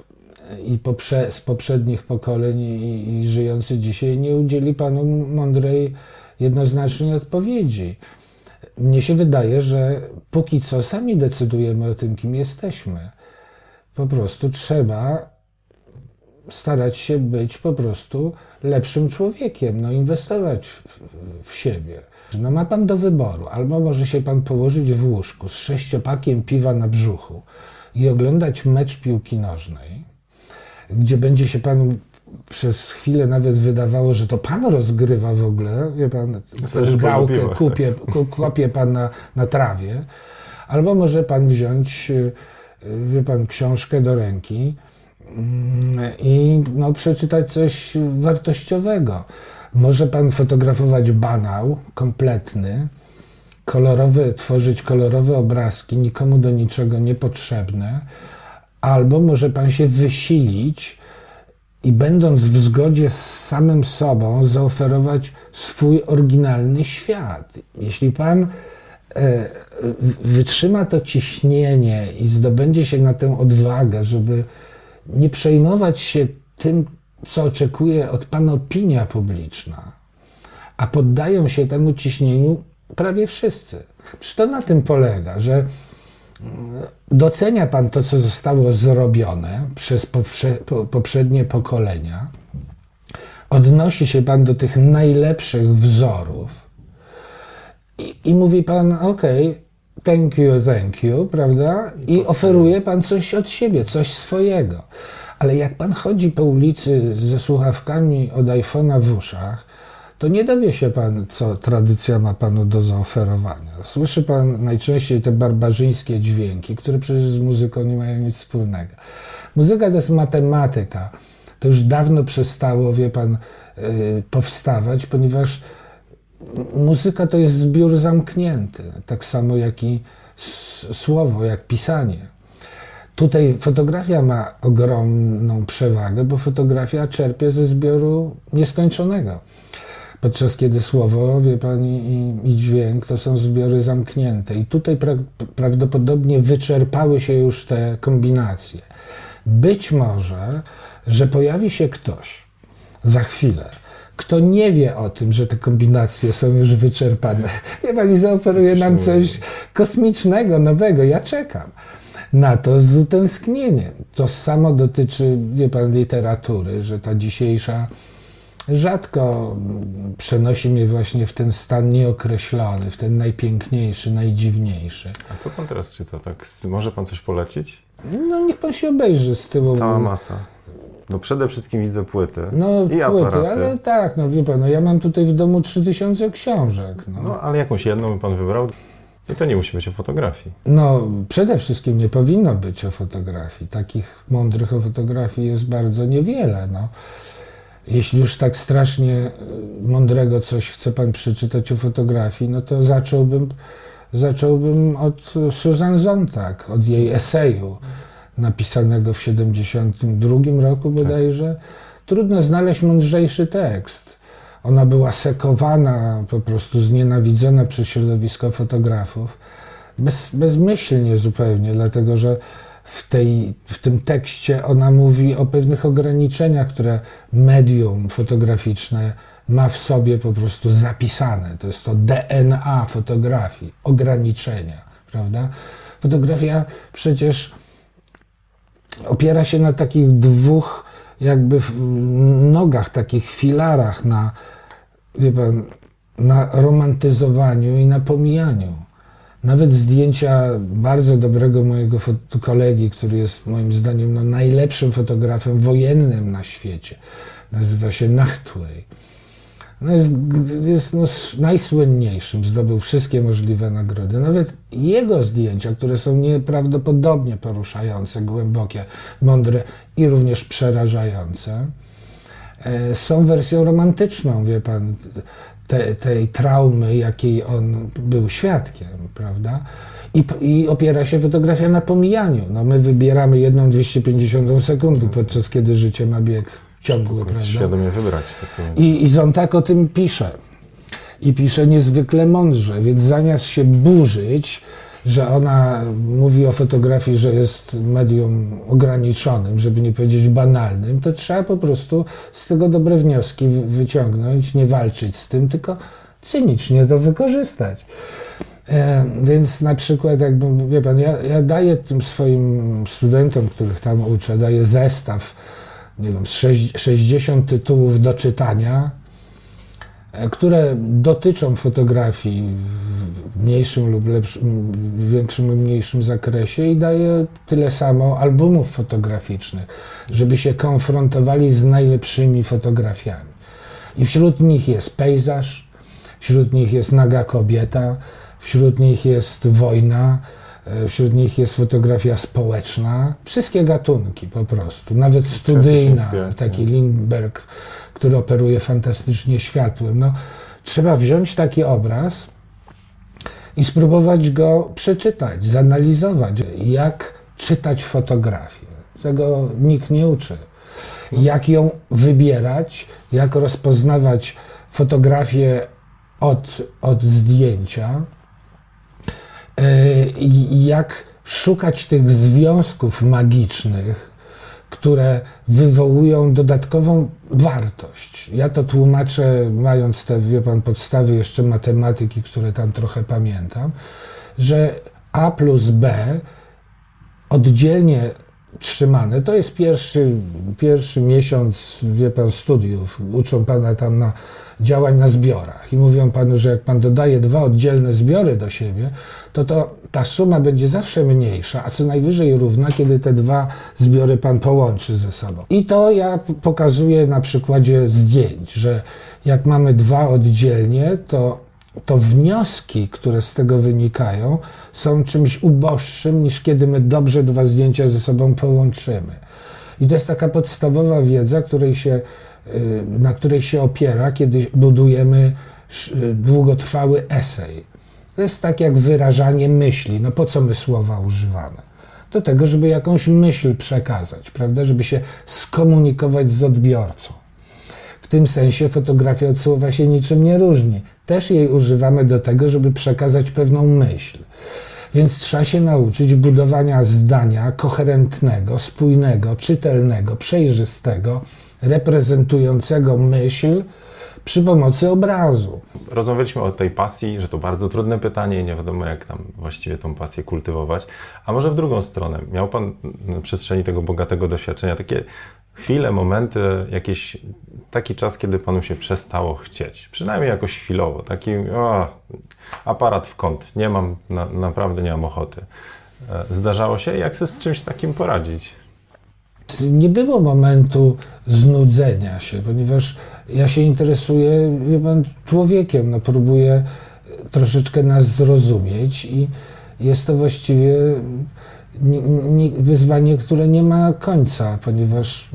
Speaker 2: i poprze, z poprzednich pokoleń i, i żyjący dzisiaj nie udzieli panu mądrej, jednoznacznej odpowiedzi. Mnie się wydaje, że póki co sami decydujemy o tym, kim jesteśmy. Po prostu trzeba starać się być po prostu lepszym człowiekiem, no inwestować w, w, siebie. No ma pan do wyboru, albo może się pan położyć w łóżku z sześciopakiem piwa na brzuchu i oglądać mecz piłki nożnej, gdzie będzie się panu przez chwilę nawet wydawało, że to pan rozgrywa w ogóle, wie pan, gałkę kupie, kopie pan na, na trawie, albo może pan wziąć, y, wie pan, książkę do ręki mm, i no, przeczytać coś wartościowego. Może pan fotografować banał kompletny, kolorowy, tworzyć kolorowe obrazki, nikomu do niczego niepotrzebne, albo może pan się wysilić i będąc w zgodzie z samym sobą, zaoferować swój oryginalny świat. Jeśli pan e, wytrzyma to ciśnienie i zdobędzie się na tę odwagę, żeby nie przejmować się tym, co oczekuje od pana opinia publiczna, a poddają się temu ciśnieniu prawie wszyscy. Przecież to na tym polega, że docenia Pan to, co zostało zrobione przez poprzednie pokolenia, odnosi się Pan do tych najlepszych wzorów i, i mówi Pan, ok, thank you, thank you, prawda? I oferuje Pan coś od siebie, coś swojego. Ale jak Pan chodzi po ulicy ze słuchawkami od iPhone'a w uszach, to nie dowie się pan, co tradycja ma panu do zaoferowania. Słyszy pan najczęściej te barbarzyńskie dźwięki, które przecież z muzyką nie mają nic wspólnego. Muzyka to jest matematyka. To już dawno przestało, wie pan, yy, powstawać, ponieważ muzyka to jest zbiór zamknięty, tak samo jak i słowo, jak pisanie. Tutaj fotografia ma ogromną przewagę, bo fotografia czerpie ze zbioru nieskończonego podczas kiedy słowo, wie pani, i, i dźwięk to są zbiory zamknięte. I tutaj pra prawdopodobnie wyczerpały się już te kombinacje. Być może, że pojawi się ktoś za chwilę, kto nie wie o tym, że te kombinacje są już wyczerpane. Wie pani, zaoferuje nam coś kosmicznego, nowego. Ja czekam na to z utęsknieniem. To samo dotyczy, wie pan, literatury, że ta dzisiejsza rzadko przenosi mnie właśnie w ten stan nieokreślony, w ten najpiękniejszy, najdziwniejszy.
Speaker 1: A co pan teraz czyta? Tak, może pan coś polecić?
Speaker 2: No niech pan się obejrzy z tyłu.
Speaker 1: Cała masa. No przede wszystkim widzę płyty
Speaker 2: no,
Speaker 1: i
Speaker 2: płyty,
Speaker 1: aparaty.
Speaker 2: ale tak, no wie pan, no ja mam tutaj w domu 3000 książek. No.
Speaker 1: no ale jakąś jedną by pan wybrał? I to nie musi być o fotografii.
Speaker 2: No, przede wszystkim nie powinno być o fotografii. Takich mądrych o fotografii jest bardzo niewiele. No. Jeśli już tak strasznie y, mądrego coś chce pan przeczytać o fotografii, no to zacząłbym, zacząłbym od Susan Zontag, od jej eseju napisanego w 72 roku bodajże. Trudno znaleźć mądrzejszy tekst. Ona była sekowana, po prostu znienawidzona przez środowisko fotografów. Bez, bezmyślnie zupełnie, dlatego że w, tej, w tym tekście ona mówi o pewnych ograniczeniach, które medium fotograficzne ma w sobie po prostu zapisane. To jest to DNA fotografii, ograniczenia, prawda? Fotografia przecież opiera się na takich dwóch jakby nogach, takich filarach na, wie pan, na romantyzowaniu i na pomijaniu. Nawet zdjęcia bardzo dobrego mojego kolegi, który jest moim zdaniem no, najlepszym fotografem wojennym na świecie, nazywa się Nachtwey. No jest jest no, najsłynniejszym, zdobył wszystkie możliwe nagrody. Nawet jego zdjęcia, które są nieprawdopodobnie poruszające, głębokie, mądre i również przerażające, e, są wersją romantyczną, wie pan, te, tej traumy, jakiej on był świadkiem, prawda? I, I, opiera się fotografia na pomijaniu. No my wybieramy jedną 250 sekundy, podczas kiedy życie ma bieg ciągły, prawda?
Speaker 1: Świadomie wybrać
Speaker 2: to, co I, I Zontag o tym pisze. I pisze niezwykle mądrze, więc zamiast się burzyć, że ona mówi o fotografii, że jest medium ograniczonym, żeby nie powiedzieć banalnym, to trzeba po prostu z tego dobre wnioski wyciągnąć, nie walczyć z tym, tylko cynicznie to wykorzystać. E, więc na przykład, jakby, wie pan, ja, ja daję tym swoim studentom, których tam uczę, daję zestaw, nie wiem, 60 tytułów do czytania, które dotyczą fotografii w mniejszym lub lepszym, większym lub mniejszym zakresie i daje tyle samo albumów fotograficznych, żeby się konfrontowali z najlepszymi fotografiami. I wśród nich jest pejzaż, wśród nich jest naga kobieta, wśród nich jest wojna, e, wśród nich jest fotografia społeczna, wszystkie gatunki po prostu, nawet studyjna, taki Lindbergh, który operuje fantastycznie światłem. No, trzeba wziąć taki obraz, i spróbować go przeczytać, zanalizować, jak czytać fotografię. Tego nikt nie uczy. Jak ją wybierać, jak rozpoznawać fotografię od, od zdjęcia, e, jak szukać tych związków magicznych które wywołują dodatkową wartość. Ja to tłumaczę, mając te, wie pan, podstawy jeszcze matematyki, które tam trochę pamiętam, że A plus B oddzielnie trzymane, to jest pierwszy, pierwszy miesiąc, wie pan, studiów. Uczą pana tam na działań na zbiorach i mówią panu, że jak pan dodaje dwa oddzielne zbiory do siebie, to, to ta suma będzie zawsze mniejsza, a co najwyżej równa, kiedy te dwa zbiory pan połączy ze sobą. I to ja pokazuję na przykładzie zdjęć, że jak mamy dwa oddzielnie, to, to wnioski, które z tego wynikają, są czymś uboższym niż kiedy my dobrze dwa zdjęcia ze sobą połączymy. I to jest taka podstawowa wiedza, której się, na której się opiera, kiedy budujemy długotrwały esej. To jest tak jak wyrażanie myśli. No po co my słowa używamy? Do tego, żeby jakąś myśl przekazać, prawda? Żeby się skomunikować z odbiorcą. W tym sensie fotografia od słowa się niczym nie różni. Też jej używamy do tego, żeby przekazać pewną myśl. Więc trzeba się nauczyć budowania zdania koherentnego, spójnego, czytelnego, przejrzystego, reprezentującego myśl, przy pomocy obrazu.
Speaker 1: Rozmawialiśmy o tej pasji, że to bardzo trudne pytanie i nie wiadomo, jak tam właściwie tą pasję kultywować. A może w drugą stronę, miał Pan na przestrzeni tego bogatego doświadczenia takie chwile, momenty, jakiś taki czas, kiedy Panu się przestało chcieć, przynajmniej jakoś chwilowo, taki o, aparat w kąt, nie mam, na, naprawdę nie mam ochoty. E, zdarzało się? Jak sobie z czymś takim poradzić?
Speaker 2: Nie było momentu znudzenia się, ponieważ ja się interesuję wie pan, człowiekiem, no, próbuję troszeczkę nas zrozumieć i jest to właściwie ni- ni- wyzwanie, które nie ma końca, ponieważ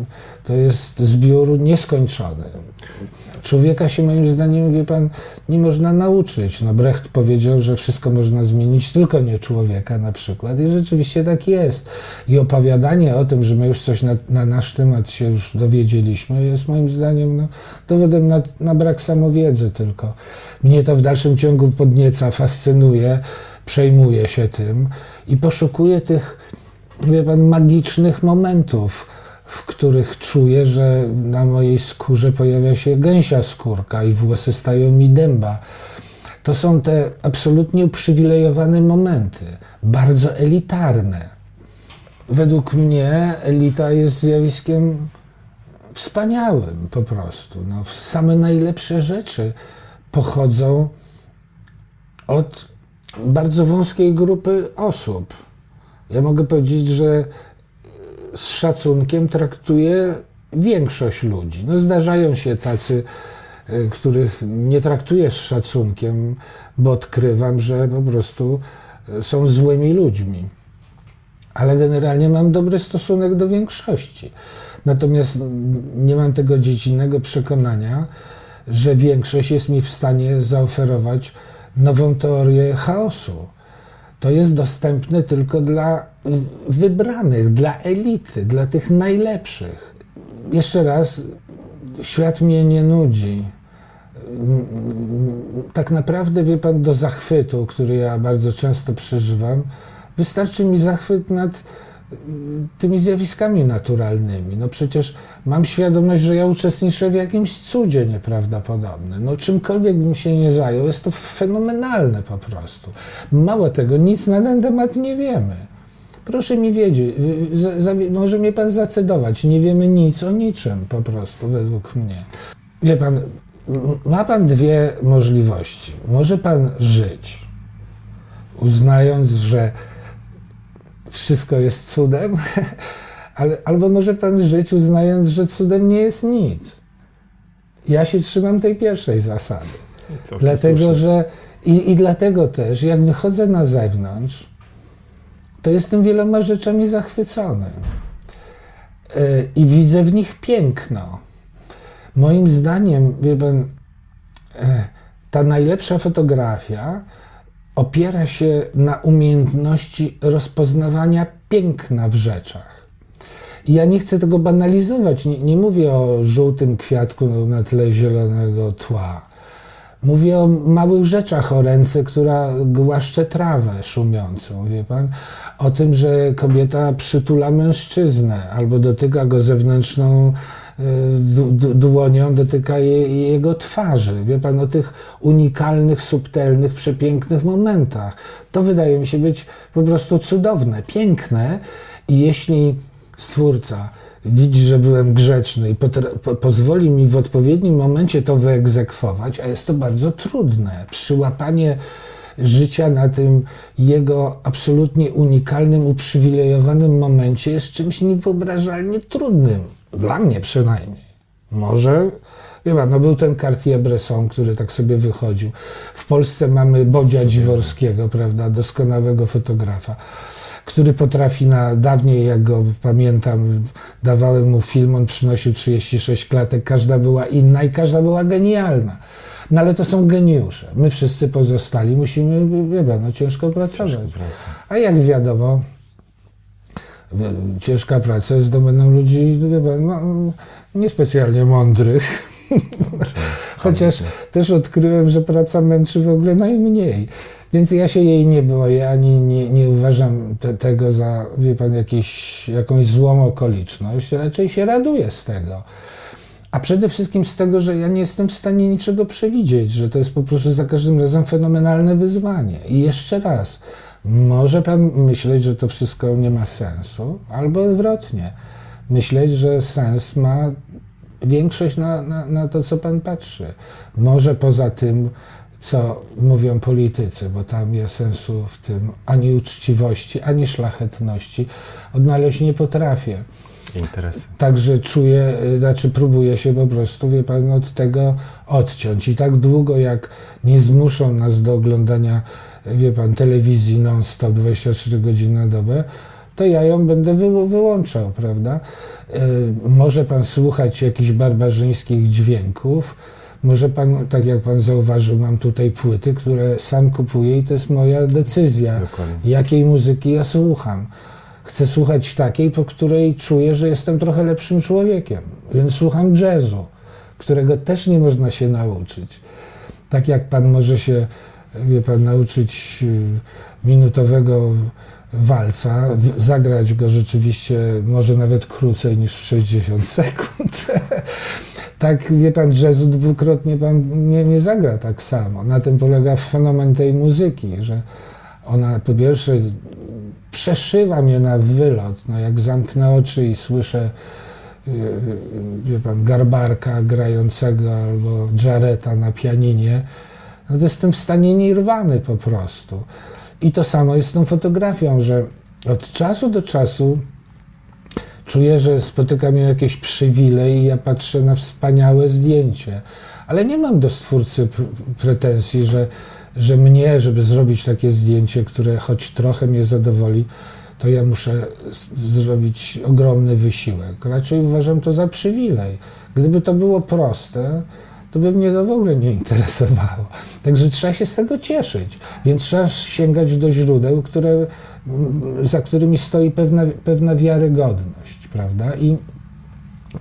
Speaker 2: to jest zbiór nieskończony. Człowieka się moim zdaniem, wie pan, nie można nauczyć. No Brecht powiedział, że wszystko można zmienić, tylko nie człowieka na przykład i rzeczywiście tak jest. I opowiadanie o tym, że my już coś na, na nasz temat się już dowiedzieliśmy, jest moim zdaniem no, dowodem na, na brak samowiedzy tylko. Mnie to w dalszym ciągu podnieca, fascynuje, przejmuję się tym i poszukuję tych, wie pan, magicznych momentów, w których czuję, że na mojej skórze pojawia się gęsia skórka i włosy stają mi dęba. To są te absolutnie uprzywilejowane momenty, bardzo elitarne. Według mnie elita jest zjawiskiem wspaniałym po prostu. No, same najlepsze rzeczy pochodzą od bardzo wąskiej grupy osób. Ja mogę powiedzieć, że z szacunkiem traktuję większość ludzi. No zdarzają się tacy, y, których nie traktuję z szacunkiem, bo odkrywam, że po prostu y, są złymi ludźmi. Ale generalnie mam dobry stosunek do większości. Natomiast nie mam tego dziecinnego przekonania, że większość jest mi w stanie zaoferować nową teorię chaosu. To jest dostępne tylko dla wybranych, dla elity, dla tych najlepszych. Jeszcze raz, świat mnie nie nudzi. Tak naprawdę, wie pan, do zachwytu, który ja bardzo często przeżywam, wystarczy mi zachwyt nad tymi zjawiskami naturalnymi. No przecież mam świadomość, że ja uczestniczę w jakimś cudzie nieprawdopodobnym. No czymkolwiek bym się nie zajął, jest to fenomenalne po prostu. Mało tego, nic na ten temat nie wiemy. Proszę mi wiedzieć, za, za, może mnie pan zacedować, nie wiemy nic o niczym po prostu, według mnie. Wie pan, ma pan dwie możliwości. Może pan żyć, uznając, że wszystko jest cudem, ale, albo może pan żyć uznając, że cudem nie jest nic. Ja się trzymam tej pierwszej zasady. Dlatego, słusznie. że i, i dlatego też, jak wychodzę na zewnątrz, to jestem wieloma rzeczami zachwycony. Yy, I widzę w nich piękno. Moim zdaniem, wie pan, yy, ta najlepsza fotografia opiera się na umiejętności rozpoznawania piękna w rzeczach. Ja nie chcę tego banalizować, nie, nie, mówię o żółtym kwiatku na tle zielonego tła. Mówię o małych rzeczach, o ręce, która głaszcze trawę szumiącą, wie pan? O tym, że kobieta przytula mężczyznę albo dotyka go zewnętrzną dłonią dotyka je, jego twarzy. Wie pan o tych unikalnych, subtelnych, przepięknych momentach. To wydaje mi się być po prostu cudowne, piękne i jeśli stwórca widzi, że byłem grzeczny i po pozwoli mi w odpowiednim momencie to wyegzekwować, a jest to bardzo trudne. Przyłapanie życia na tym jego absolutnie unikalnym, uprzywilejowanym momencie jest czymś niewyobrażalnie trudnym. Dla mnie przynajmniej. Może, wie pan, no był ten Cartier-Bresson, który tak sobie wychodził. W Polsce mamy Bodzia Dziworskiego, prawda, doskonałego fotografa, który potrafi na, dawniej jak go pamiętam, dawałem mu film, on przynosił 36 klatek, każda była inna i każda była genialna. No ale to są geniusze. My wszyscy pozostali musimy, wie pan, no ciężko pracować. A jak wiadomo, ciężka praca jest domeną ludzi no, niespecjalnie mądrych. Chociaż też odkryłem, że praca męczy w ogóle najmniej. Więc ja się jej nie boję, ani nie, nie uważam te, tego za, wie pan, jakieś, jakąś złą okoliczność. Raczej się raduję z tego. A przede wszystkim z tego, że ja nie jestem w stanie niczego przewidzieć, że to jest po prostu za każdym razem fenomenalne wyzwanie. I jeszcze raz, może pan myśleć, że to wszystko nie ma sensu, albo odwrotnie. Myśleć, że sens ma większość na, na, na to, co pan patrzy. Może poza tym, co mówią politycy, bo tam ja sensu w tym ani uczciwości, ani szlachetności odnaleźć nie potrafię.
Speaker 1: interesy.
Speaker 2: Także czuję, y, znaczy próbuję się po prostu, wie pan, od tego odciąć. I tak długo, jak nie zmuszą nas do oglądania, wie pan, telewizji non-stop 24 godziny na dobę, to ja ją będę wy, wyłączał, prawda? Y, może pan słuchać jakichś barbarzyńskich dźwięków, może pan, tak jak pan zauważył, mam tutaj płyty, które sam kupuję i to jest moja decyzja,
Speaker 1: Dokładnie.
Speaker 2: jakiej muzyki ja słucham. Chcę słuchać takiej, po której czuję, że jestem trochę lepszym człowiekiem. Więc słucham jazzu, którego też nie można się nauczyć. Tak jak pan może się, wie pan, nauczyć y, minutowego walca, zagrać go rzeczywiście może nawet krócej niż w 60 sekund. tak, wie pan, jazzu dwukrotnie pan nie, nie zagra tak samo. Na tym polega fenomen tej muzyki, że ona po pierwsze przeszywa mnie na wylot. No jak zamknę oczy i słyszę yy, wie pan, garbarka grającego albo Jareta na pianinie, no to jestem w stanie nirwany po prostu. I to samo jest z tą fotografią, że od czasu do czasu czuję, że spotyka mnie jakieś przywilej i ja patrzę na wspaniałe zdjęcie. Ale nie mam do stwórcy pr- pretensji, że, że mnie, żeby zrobić takie zdjęcie, które choć trochę mnie zadowoli, to ja muszę zrobić ogromny wysiłek. Raczej uważam to za przywilej. Gdyby to było proste, to by mnie to w ogóle nie interesowało. Także trzeba się z tego cieszyć. Więc trzeba sięgać do źródeł, które, mm, za którymi stoi pewna, pewna wiarygodność, prawda? I,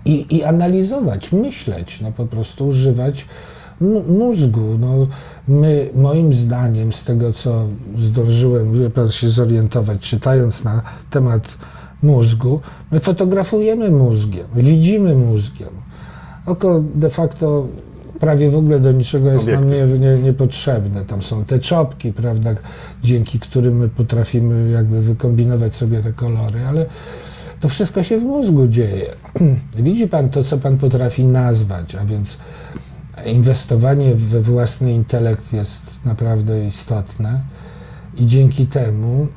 Speaker 2: i, i analizować, myśleć, no po prostu używać mózgu. No, my, moim zdaniem, z tego co zdążyłem wie pan, się zorientować, czytając na temat mózgu, my fotografujemy mózgiem, widzimy mózgiem. Oko de facto prawie w ogóle do niczego jest nam nie,
Speaker 1: Obiektyw.
Speaker 2: nie, niepotrzebne. Tam są te czopki, prawda, dzięki którym my potrafimy jakby wykombinować sobie te kolory, ale to wszystko się w mózgu dzieje. Widzi pan to, co pan potrafi nazwać, a więc inwestowanie we własny intelekt jest naprawdę istotne i dzięki temu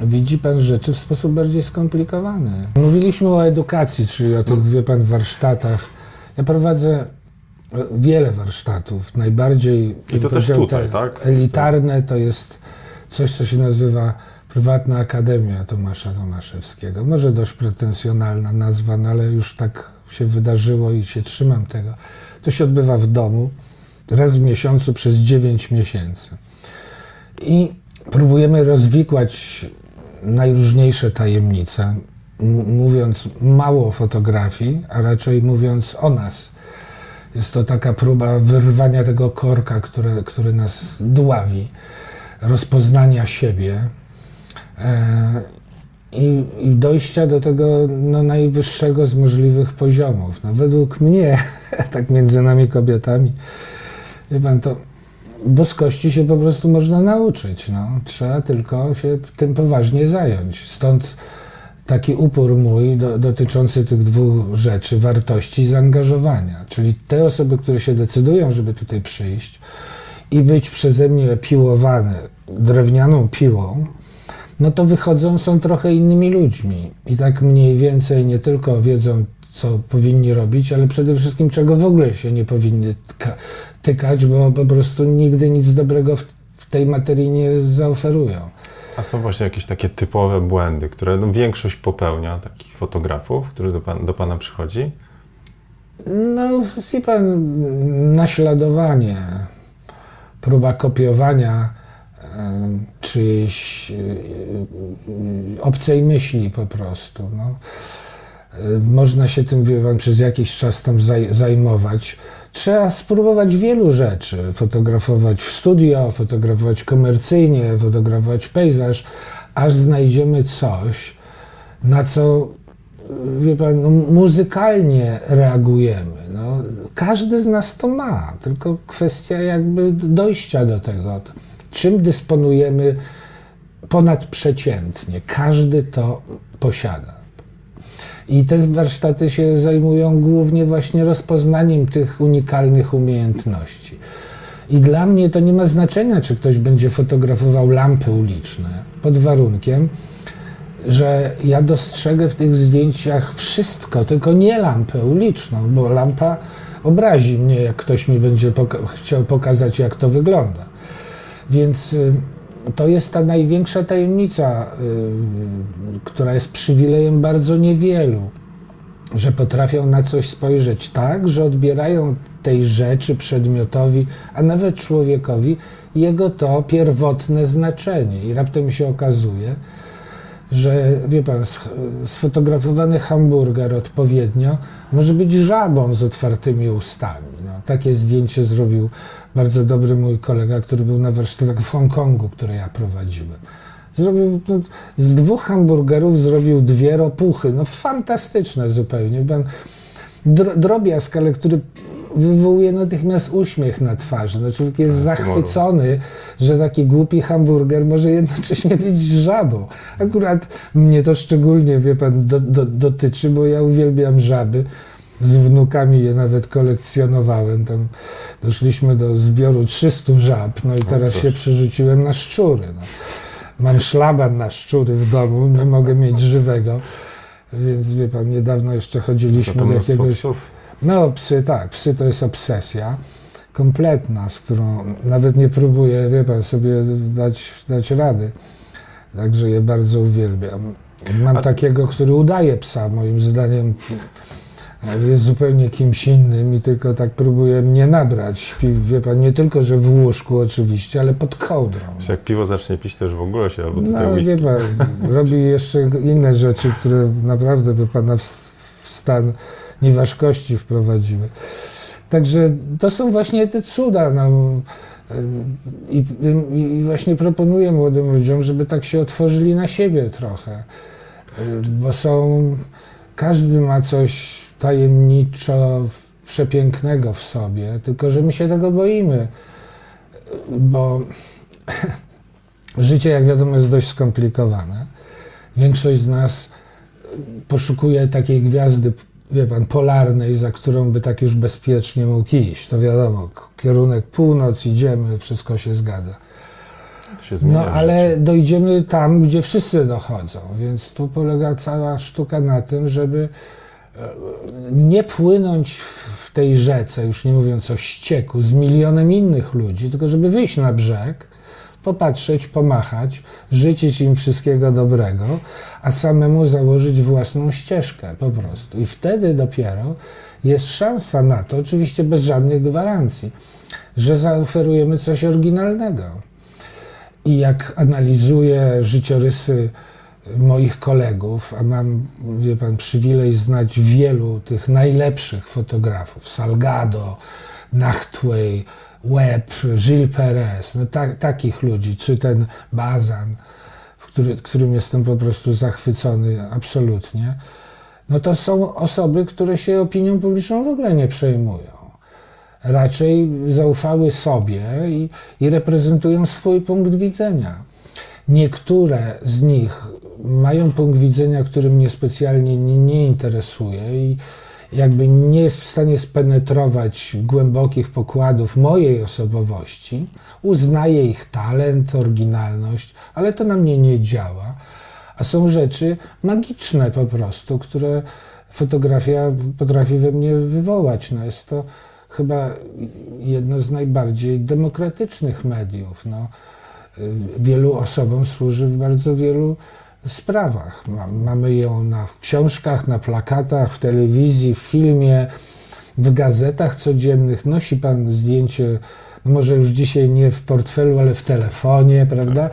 Speaker 2: widzi pan rzeczy w sposób bardziej skomplikowany. Mówiliśmy o edukacji, czyli o tych, wie pan, warsztatach. Ja prowadzę wiele warsztatów. Najbardziej
Speaker 1: I to też tutaj, tak?
Speaker 2: Elitarne to jest coś, co się nazywa Prywatna Akademia Tomasza Tomaszewskiego. Może dość pretensjonalna nazwa, no ale już tak się wydarzyło i się trzymam tego. To się odbywa w domu raz w miesiącu przez 9 miesięcy. I próbujemy rozwikłać najróżniejsze tajemnice, mówiąc mało o fotografii, a raczej mówiąc o nas. Jest to taka próba wyrwania tego korka, które, który nas dławi, rozpoznania siebie e, i, i dojścia do tego no, najwyższego z możliwych poziomów. No, według mnie, tak między nami kobietami, wie pan, to boskości się po prostu można nauczyć. No. Trzeba tylko się tym poważnie zająć. Stąd taki upór mój do, dotyczący tych dwóch rzeczy, wartości i zaangażowania. Czyli te osoby, które się decydują, żeby tutaj przyjść i być przeze mnie piłowane drewnianą piłą, no to wychodzą, są trochę innymi ludźmi. I tak mniej więcej nie tylko wiedzą, co powinni robić, ale przede wszystkim czego w ogóle się nie powinny tykać, bo po prostu nigdy nic dobrego w tej materii nie zaoferują.
Speaker 1: A są właśnie jakieś takie typowe błędy, które no, większość popełnia, takich fotografów, który do, pan, do Pana przychodzi?
Speaker 2: No, wie pan, naśladowanie, próba kopiowania e, czyjejś e, e, obcej myśli po prostu. No. Można się tym, wie pan, przez jakiś czas tam zaj- zajmować. Trzeba spróbować wielu rzeczy. Fotografować w studio, fotografować komercyjnie, fotografować pejzaż, aż znajdziemy coś, na co wie pan, no, muzykalnie reagujemy. No, każdy z nas to ma, tylko kwestia jakby dojścia do tego. Czym dysponujemy ponadprzeciętnie? Każdy to posiada. I te warsztaty się zajmują głównie właśnie rozpoznaniem tych unikalnych umiejętności. I dla mnie to nie ma znaczenia, czy ktoś będzie fotografował lampy uliczne, pod warunkiem, że ja dostrzegę w tych zdjęciach wszystko, tylko nie lampę uliczną, bo lampa obrazi mnie, jak ktoś mi będzie poka chciał pokazać, jak to wygląda. Więc y, to jest ta największa tajemnica, y, która jest przywilejem bardzo niewielu, że potrafią na coś spojrzeć tak, że odbierają tej rzeczy, przedmiotowi, a nawet człowiekowi jego to pierwotne znaczenie. I raptem się okazuje, że wie pan, sfotografowany hamburger odpowiednio może być żabą z otwartymi ustami. Takie zdjęcie zrobił bardzo dobry mój kolega, który był na warsztatach w Hongkongu, które ja prowadziłem. Zrobił, no, z dwóch hamburgerów zrobił dwie ropuchy. No fantastyczne zupełnie. Pan, drobiazg, ale który wywołuje natychmiast uśmiech na twarzy. No, człowiek jest zachwycony, że taki głupi hamburger może jednocześnie być żabą. Akurat mnie to szczególnie, wie pan, do, do, dotyczy, bo ja uwielbiam żaby. Z wnukami je nawet kolekcjonowałem. Tam doszliśmy do zbioru 300 żab, no i teraz się przerzuciłem na szczury. No. Mam szlaban na szczury w domu, nie mogę mieć żywego. Więc wie pan, niedawno jeszcze chodziliśmy do jakiegoś. Psów? No, psy tak, psy to jest obsesja kompletna, z którą nawet nie próbuję, wie pan, sobie dać, dać rady. Także je bardzo uwielbiam. Mam A... takiego, który udaje psa, moim zdaniem jest zupełnie kimś innym i tylko tak próbuje mnie nabrać. Śpi, wie pan, nie tylko, że w łóżku oczywiście, ale pod kołdrą.
Speaker 1: Jak piwo zacznie pić, to już w ogóle się, albo tutaj
Speaker 2: no, whisky. wie pan, robi jeszcze inne rzeczy, które naprawdę by pana w, w stan nieważkości wprowadziły. Także to są właśnie te cuda. No. I, I, właśnie proponuję młodym ludziom, żeby tak się otworzyli na siebie trochę, bo są, każdy ma coś tajemniczo przepięknego w sobie, tylko że my się tego boimy, bo życie, jak wiadomo, jest dość skomplikowane. Większość z nas poszukuje takiej gwiazdy wie pan, polarnej, za którą by tak już bezpiecznie mógł iść. To wiadomo, kierunek północ, idziemy, wszystko się zgadza. Się no ale dojdziemy tam, gdzie wszyscy dochodzą, więc tu polega cała sztuka na tym, żeby nie płynąć w tej rzece, już nie mówiąc o ścieku, z milionem innych ludzi, tylko żeby wyjść na brzeg, popatrzeć, pomachać, życzyć im wszystkiego dobrego, a samemu założyć własną ścieżkę po prostu. I wtedy dopiero jest szansa na to, oczywiście bez żadnych gwarancji, że zaoferujemy coś oryginalnego. I jak analizuję życiorysy moich kolegów, a mam, wie pan, przywilej znać wielu tych najlepszych fotografów, Salgado, Nachtwey, Webb, Gilles Perez, no ta, takich ludzi, czy ten Bazan, który, którym jestem po prostu zachwycony absolutnie, no to są osoby, które się opinią publiczną w ogóle nie przejmują. Raczej zaufały sobie i, i reprezentują swój punkt widzenia. Niektóre z nich mają punkt widzenia, który mnie specjalnie nie, nie interesuje i jakby nie jest w stanie spenetrować głębokich pokładów mojej osobowości, uznaję ich talent, oryginalność, ale to na mnie nie działa. A są rzeczy magiczne po prostu, które fotografia potrafi we mnie wywołać. No jest to chyba jedno z najbardziej demokratycznych mediów. No, wielu osobom służy w bardzo wielu sprawach. Mamy ją na książkach, na plakatach, w telewizji, w filmie, w gazetach codziennych. Nosi pan zdjęcie, no może już dzisiaj nie w portfelu, ale w telefonie, prawda?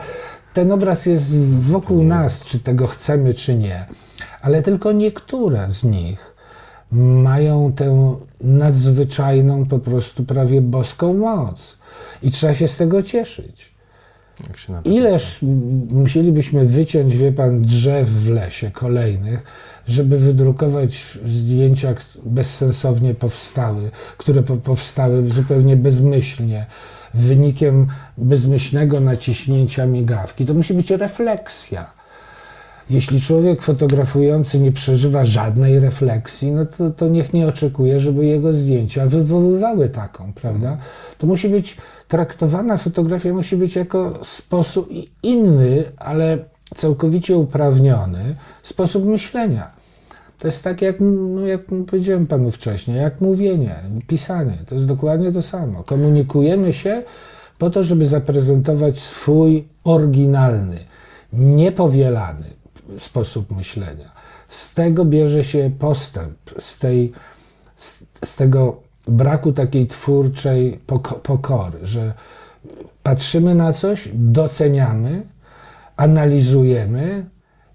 Speaker 2: Ten obraz jest wokół nas, czy tego chcemy, czy nie. Ale tylko niektóre z nich mają tę nadzwyczajną, po prostu prawie boską moc. I trzeba się z tego cieszyć. Ileż musielibyśmy wyciąć, wie pan, drzew w lesie kolejnych, żeby wydrukować zdjęcia bezsensownie powstały, które powstały zupełnie bezmyślnie, wynikiem bezmyślnego naciśnięcia migawki. To musi być refleksja. Jeśli człowiek fotografujący nie przeżywa żadnej refleksji, no to, to niech nie oczekuje, żeby jego zdjęcia wywoływały taką, prawda? To musi być traktowana fotografia musi być jako sposób inny, ale całkowicie uprawniony sposób myślenia. To jest tak, jak, no jak powiedziałem panu wcześniej, jak mówienie, pisanie. To jest dokładnie to samo. Komunikujemy się po to, żeby zaprezentować swój oryginalny, niepowielany sposób myślenia. Z tego bierze się postęp, z, tej, z, z tego braku takiej twórczej pokory, że patrzymy na coś, doceniamy, analizujemy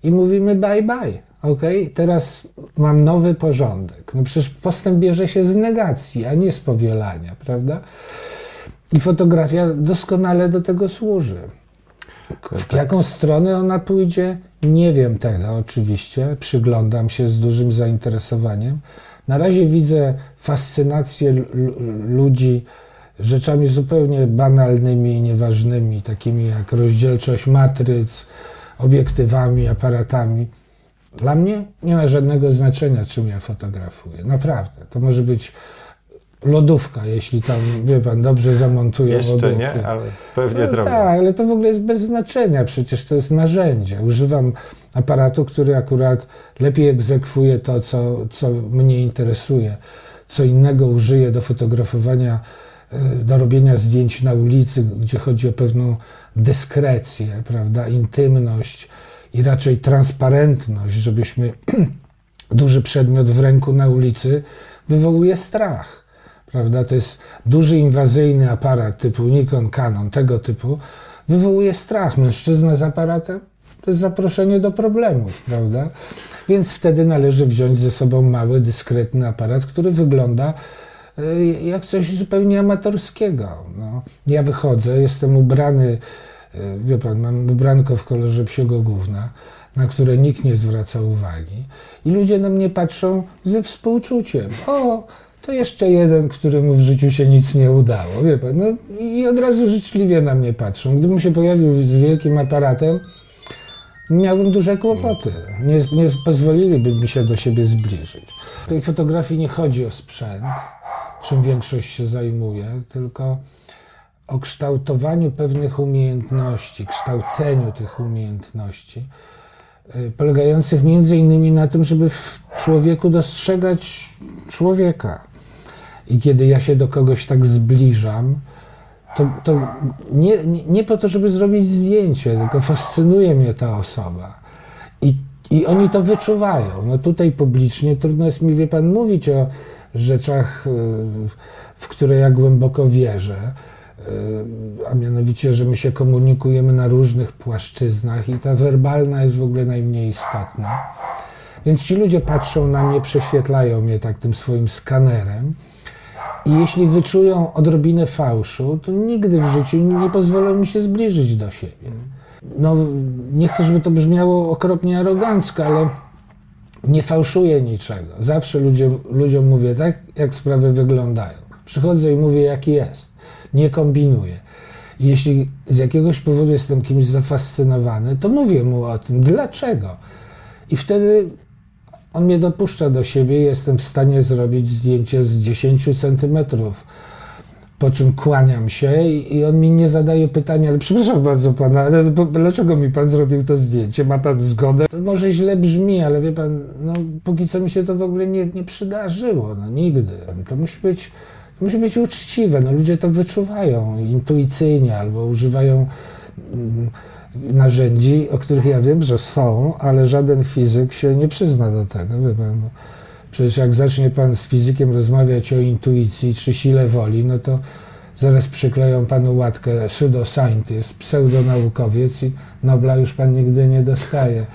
Speaker 2: i mówimy bye bye. Ok, teraz mam nowy porządek. No przecież postęp bierze się z negacji, a nie z powielania, prawda? I fotografia doskonale do tego służy. W tak. jaką stronę ona pójdzie, nie wiem tego oczywiście. Przyglądam się z dużym zainteresowaniem. Na razie widzę fascynację ludzi rzeczami zupełnie banalnymi i nieważnymi, takimi jak rozdzielczość matryc, obiektywami, aparatami. Dla mnie nie ma żadnego znaczenia, czym ja fotografuję. Naprawdę. To może być lodówka, jeśli tam, wie pan, dobrze zamontują
Speaker 1: Jeszcze obiekty. nie, ale pewnie no, zrobią.
Speaker 2: Tak, ale to w ogóle jest bez znaczenia, przecież to jest narzędzie. Używam aparatu, który akurat lepiej egzekwuje to, co, co mnie interesuje. Co innego użyję do fotografowania, e, do robienia zdjęć na ulicy, gdzie chodzi o pewną dyskrecję, prawda, intymność i raczej transparentność, żebyśmy duży przedmiot w ręku na ulicy wywołuje strach prawda? To jest duży inwazyjny aparat typu Nikon, Canon, tego typu, wywołuje strach. Mężczyzna z aparatem to jest zaproszenie do problemów, prawda? Więc wtedy należy wziąć ze sobą mały, dyskretny aparat, który wygląda e, jak coś zupełnie amatorskiego. No. Ja wychodzę, jestem ubrany, e, wie pan, mam ubranko w kolorze psiego gówna, na które nikt nie zwraca uwagi. I ludzie na mnie patrzą ze współczuciem. O, to jeszcze jeden, któremu w życiu się nic nie udało, wie pan, no i od razu życzliwie na mnie patrzą. Gdybym się pojawił z wielkim aparatem, miałbym duże kłopoty. Nie, nie pozwoliliby mi się do siebie zbliżyć. W tej fotografii nie chodzi o sprzęt, czym większość się zajmuje, tylko o kształtowaniu pewnych umiejętności, kształceniu tych umiejętności, y, polegających między innymi na tym, żeby w człowieku dostrzegać człowieka, i kiedy ja się do kogoś tak zbliżam, to, to nie, nie, nie po to, żeby zrobić zdjęcie, tylko fascynuje mnie ta osoba. I, I oni to wyczuwają. No tutaj publicznie trudno jest mi, wie pan, mówić o rzeczach, y, w które ja głęboko wierzę, y, a mianowicie, że my się komunikujemy na różnych płaszczyznach i ta werbalna jest w ogóle najmniej istotna. Więc ci ludzie patrzą na mnie, prześwietlają mnie tak tym swoim skanerem i jeśli wyczują odrobinę fałszu, to nigdy w życiu nie pozwolą mi się zbliżyć do siebie. No, nie chcę, żeby to brzmiało okropnie arogancko, ale nie fałszuję niczego. Zawsze ludziom, ludziom mówię tak, jak sprawy wyglądają. Przychodzę i mówię, jaki jest. Nie kombinuję. Jeśli z jakiegoś powodu jestem kimś zafascynowany, to mówię mu o tym, dlaczego. I wtedy on mnie dopuszcza do siebie jestem w stanie zrobić zdjęcie z 10 centymetrów. Po czym kłaniam się i on mi nie zadaje pytania, ale przepraszam bardzo pana, ale dlaczego mi pan zrobił to zdjęcie? Ma pan zgodę? To może źle brzmi, ale wie pan, no póki co mi się to w ogóle nie, nie przydarzyło, no nigdy. To musi być, to musi być uczciwe, no ludzie to wyczuwają intuicyjnie albo używają... Mm, narzędzi, o których ja wiem, że są, ale żaden fizyk się nie przyzna do tego. Wie pan, przecież jak zacznie pan z fizykiem rozmawiać o intuicji czy sile woli, no to zaraz przykleją panu łatkę pseudo-scientist, pseudonaukowiec i Nobla już pan nigdy nie dostaje,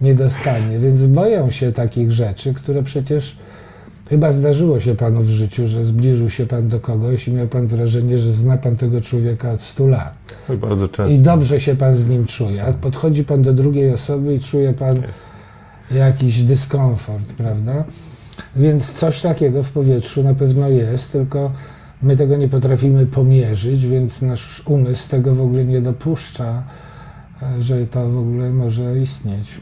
Speaker 2: nie dostanie. Więc boją się takich rzeczy, które przecież Chyba zdarzyło się panu w życiu, że zbliżył się pan do kogoś i miał pan wrażenie, że zna pan tego człowieka od 100 lat.
Speaker 1: I bardzo często.
Speaker 2: I dobrze się pan z nim czuje. A podchodzi pan do drugiej osoby i czuje pan Jest. jakiś dyskomfort, prawda? Więc coś takiego w powietrzu na pewno jest, tylko my tego nie potrafimy pomierzyć, więc nasz umysł tego w ogóle nie dopuszcza, że to w ogóle może istnieć.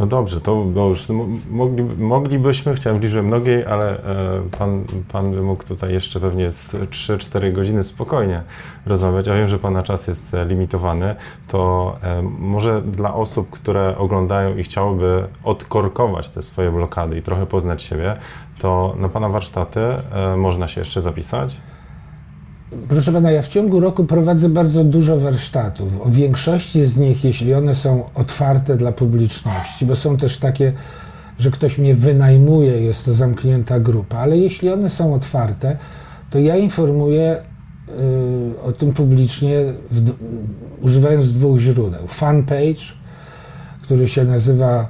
Speaker 1: No dobrze, to już mogli, moglibyśmy, chciałem w liczbie mnogiej, ale e, pan, pan by mógł tutaj jeszcze pewnie z 3-4 godziny spokojnie rozmawiać. Ja wiem, że Pana czas jest e, limitowany, to e, może dla osób, które oglądają i chciałyby odkorkować te swoje blokady i trochę poznać siebie, to na Pana warsztaty można się jeszcze zapisać?
Speaker 2: Proszę pana, ja w ciągu roku prowadzę bardzo dużo warsztatów. O większości z nich, jeśli one są otwarte dla publiczności, bo są też takie, że ktoś mnie wynajmuje, jest to zamknięta grupa, ale jeśli one są otwarte, to ja informuję y, o tym publicznie, w, używając dwóch źródeł. Fanpage, który się nazywa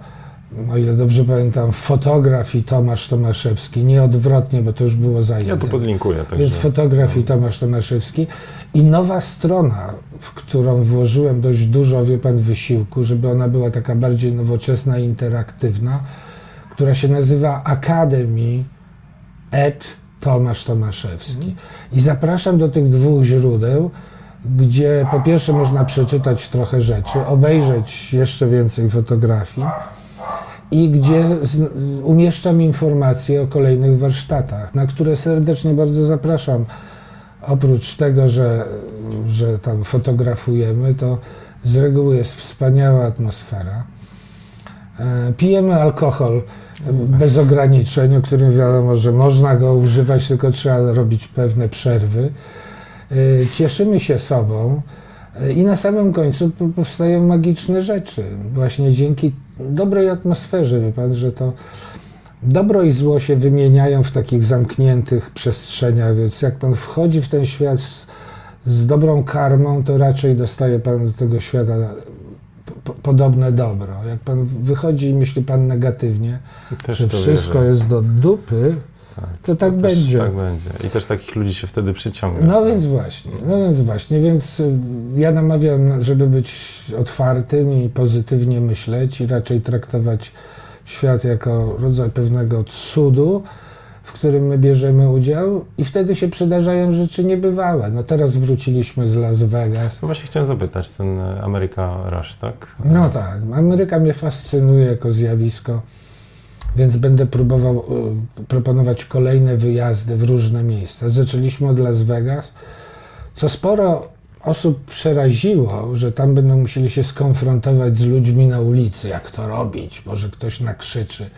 Speaker 2: o ile dobrze pamiętam, fotograf i Tomasz Tomaszewski, nie odwrotnie, bo to już było zajęte.
Speaker 1: Ja to podlinkuję.
Speaker 2: Także. Więc fotograf i Tomasz Tomaszewski i nowa strona, w którą włożyłem dość dużo, wie pan, wysiłku, żeby ona była taka bardziej nowoczesna interaktywna, która się nazywa Academy et Tomasz Tomaszewski. I zapraszam do tych dwóch źródeł, gdzie po pierwsze można przeczytać trochę rzeczy, obejrzeć jeszcze więcej fotografii, i gdzie umieszczam informacje o kolejnych warsztatach, na które serdecznie bardzo zapraszam. Oprócz tego, że, że tam fotografujemy, to z reguły jest wspaniała atmosfera. E, pijemy alkohol bez ograniczeń, o którym wiadomo, że można go używać, tylko trzeba robić pewne przerwy. E, cieszymy się sobą. I na samym końcu powstają magiczne rzeczy. Właśnie dzięki dobrej atmosferze, wie pan, że to dobro i zło się wymieniają w takich zamkniętych przestrzeniach, więc jak pan wchodzi w ten świat z, z dobrą karmą, to raczej dostaje pan do tego świata podobne dobro. Jak pan wychodzi i myśli pan negatywnie, Też że wszystko jest do dupy, tak, to, to tak będzie.
Speaker 1: Tak będzie. I też takich ludzi się wtedy przyciąga.
Speaker 2: No tak? więc właśnie, no więc właśnie, więc y, ja namawiam, żeby być otwartym i pozytywnie myśleć i raczej traktować świat jako rodzaj pewnego cudu, w którym my bierzemy udział i wtedy się przydarzają rzeczy niebywałe. No teraz wróciliśmy z Las Vegas.
Speaker 1: No właśnie chciałem zapytać, ten Ameryka Rush, tak?
Speaker 2: No tak, Ameryka mnie fascynuje jako zjawisko więc będę próbował y, proponować kolejne wyjazdy w różne miejsca. Zaczęliśmy od Las Vegas, co sporo osób przeraziło, że tam będą musieli się skonfrontować z ludźmi na ulicy, jak to robić, może ktoś nakrzyczy.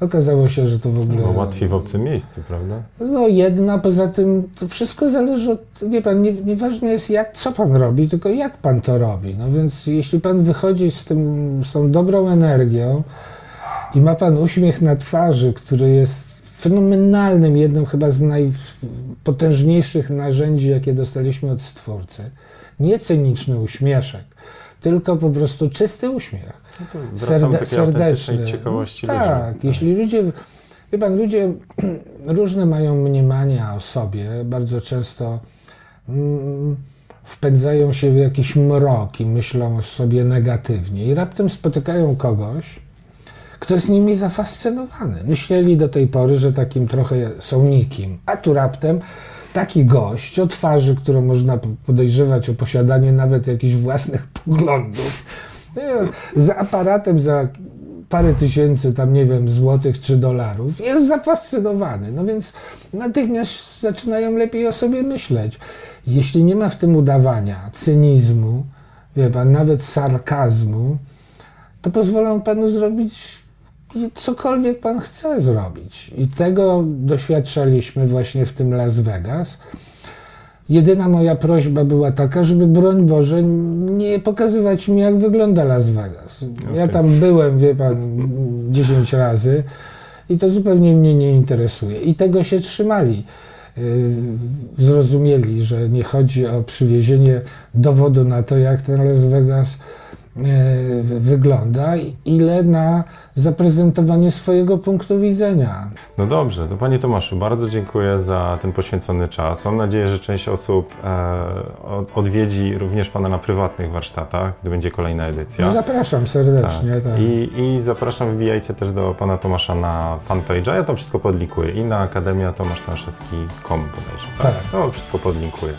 Speaker 2: Okazało się, że to w ogóle.
Speaker 1: No, łatwiej w obcym miejscu, prawda?
Speaker 2: No, jedna, poza tym to wszystko zależy od. Wie pan, nie, nieważne jest, jak, co pan robi, tylko jak pan to robi. No więc, jeśli pan wychodzi z, tym, z tą dobrą energią, i ma pan uśmiech na twarzy, który jest fenomenalnym, jednym chyba z najpotężniejszych narzędzi, jakie dostaliśmy od Stwórcy. Nie cyniczny uśmieszek, tylko po prostu czysty uśmiech.
Speaker 1: No Serde serdeczny. ciekawości
Speaker 2: Tak, ludzi. jeśli ludzie, wie pan, ludzie różne mają mniemania o sobie, bardzo często mm, wpędzają się w jakiś mrok i myślą o sobie negatywnie i raptem spotykają kogoś, kto jest nimi zafascynowany. Myśleli do tej pory, że takim trochę są nikim, a tu raptem taki gość o twarzy, którą można podejrzewać o posiadanie nawet jakichś własnych poglądów, z aparatem za parę tysięcy tam, nie wiem, złotych czy dolarów, jest zafascynowany. No więc natychmiast zaczynają lepiej o sobie myśleć. Jeśli nie ma w tym udawania, cynizmu, wie pan, nawet sarkazmu, to pozwolą panu zrobić cokolwiek pan chce zrobić. I tego doświadczaliśmy właśnie w tym Las Vegas. Jedyna moja prośba była taka, żeby broń Boże nie pokazywać mi, jak wygląda Las Vegas. Okay. Ja tam byłem, wie pan, 10 razy i to zupełnie mnie nie interesuje. I tego się trzymali. Yy, zrozumieli, że nie chodzi o przywiezienie dowodu na to, jak ten Las Vegas E, wygląda, ile na zaprezentowanie swojego punktu widzenia.
Speaker 1: No dobrze, to Panie Tomaszu, bardzo dziękuję za ten poświęcony czas. Mam nadzieję, że część osób e, odwiedzi również Pana na prywatnych warsztatach, gdy będzie kolejna edycja.
Speaker 2: No zapraszam serdecznie. Tak.
Speaker 1: Tak. I, I zapraszam, wbijajcie też do Pana Tomasza na fanpage'a. Ja to wszystko podlikuję i na Akademia Tomasz Tomaszewski.com bodajże. Tak? tak? To wszystko podlinkuję.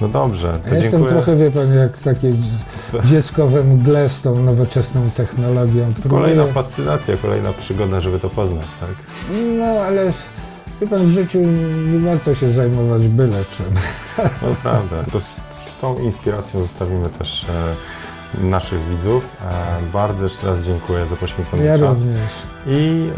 Speaker 1: No dobrze, to
Speaker 2: ja Jestem trochę, wie Pan, jak takie dziecko we mgle z tą nowoczesną technologią.
Speaker 1: Kolejna
Speaker 2: Próbuję-
Speaker 1: kolejna przygoda, żeby to poznać, tak?
Speaker 2: No ale wie pan, w życiu nie warto się zajmować byle czym.
Speaker 1: No prawda. To z, z tą inspiracją zostawimy też e, naszych widzów. E, bardzo jeszcze raz dziękuję za poświęcony
Speaker 2: Ja
Speaker 1: czas.
Speaker 2: również.
Speaker 1: I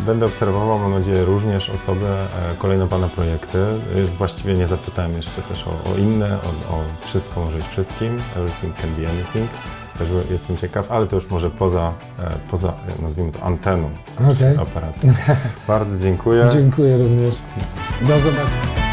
Speaker 1: e, będę obserwował, mam nadzieję, również osoby, e, kolejne Pana projekty. E, Właściwie nie zapytałem jeszcze też o, o inne, o, o wszystko może być wszystkim, everything can be anything. Też jestem ciekaw, ale to już może poza, e, poza e, nazwijmy to, anteną
Speaker 2: Okej.
Speaker 1: aparatu. Bardzo dziękuję.
Speaker 2: Dziękuję również. Do zobaczenia.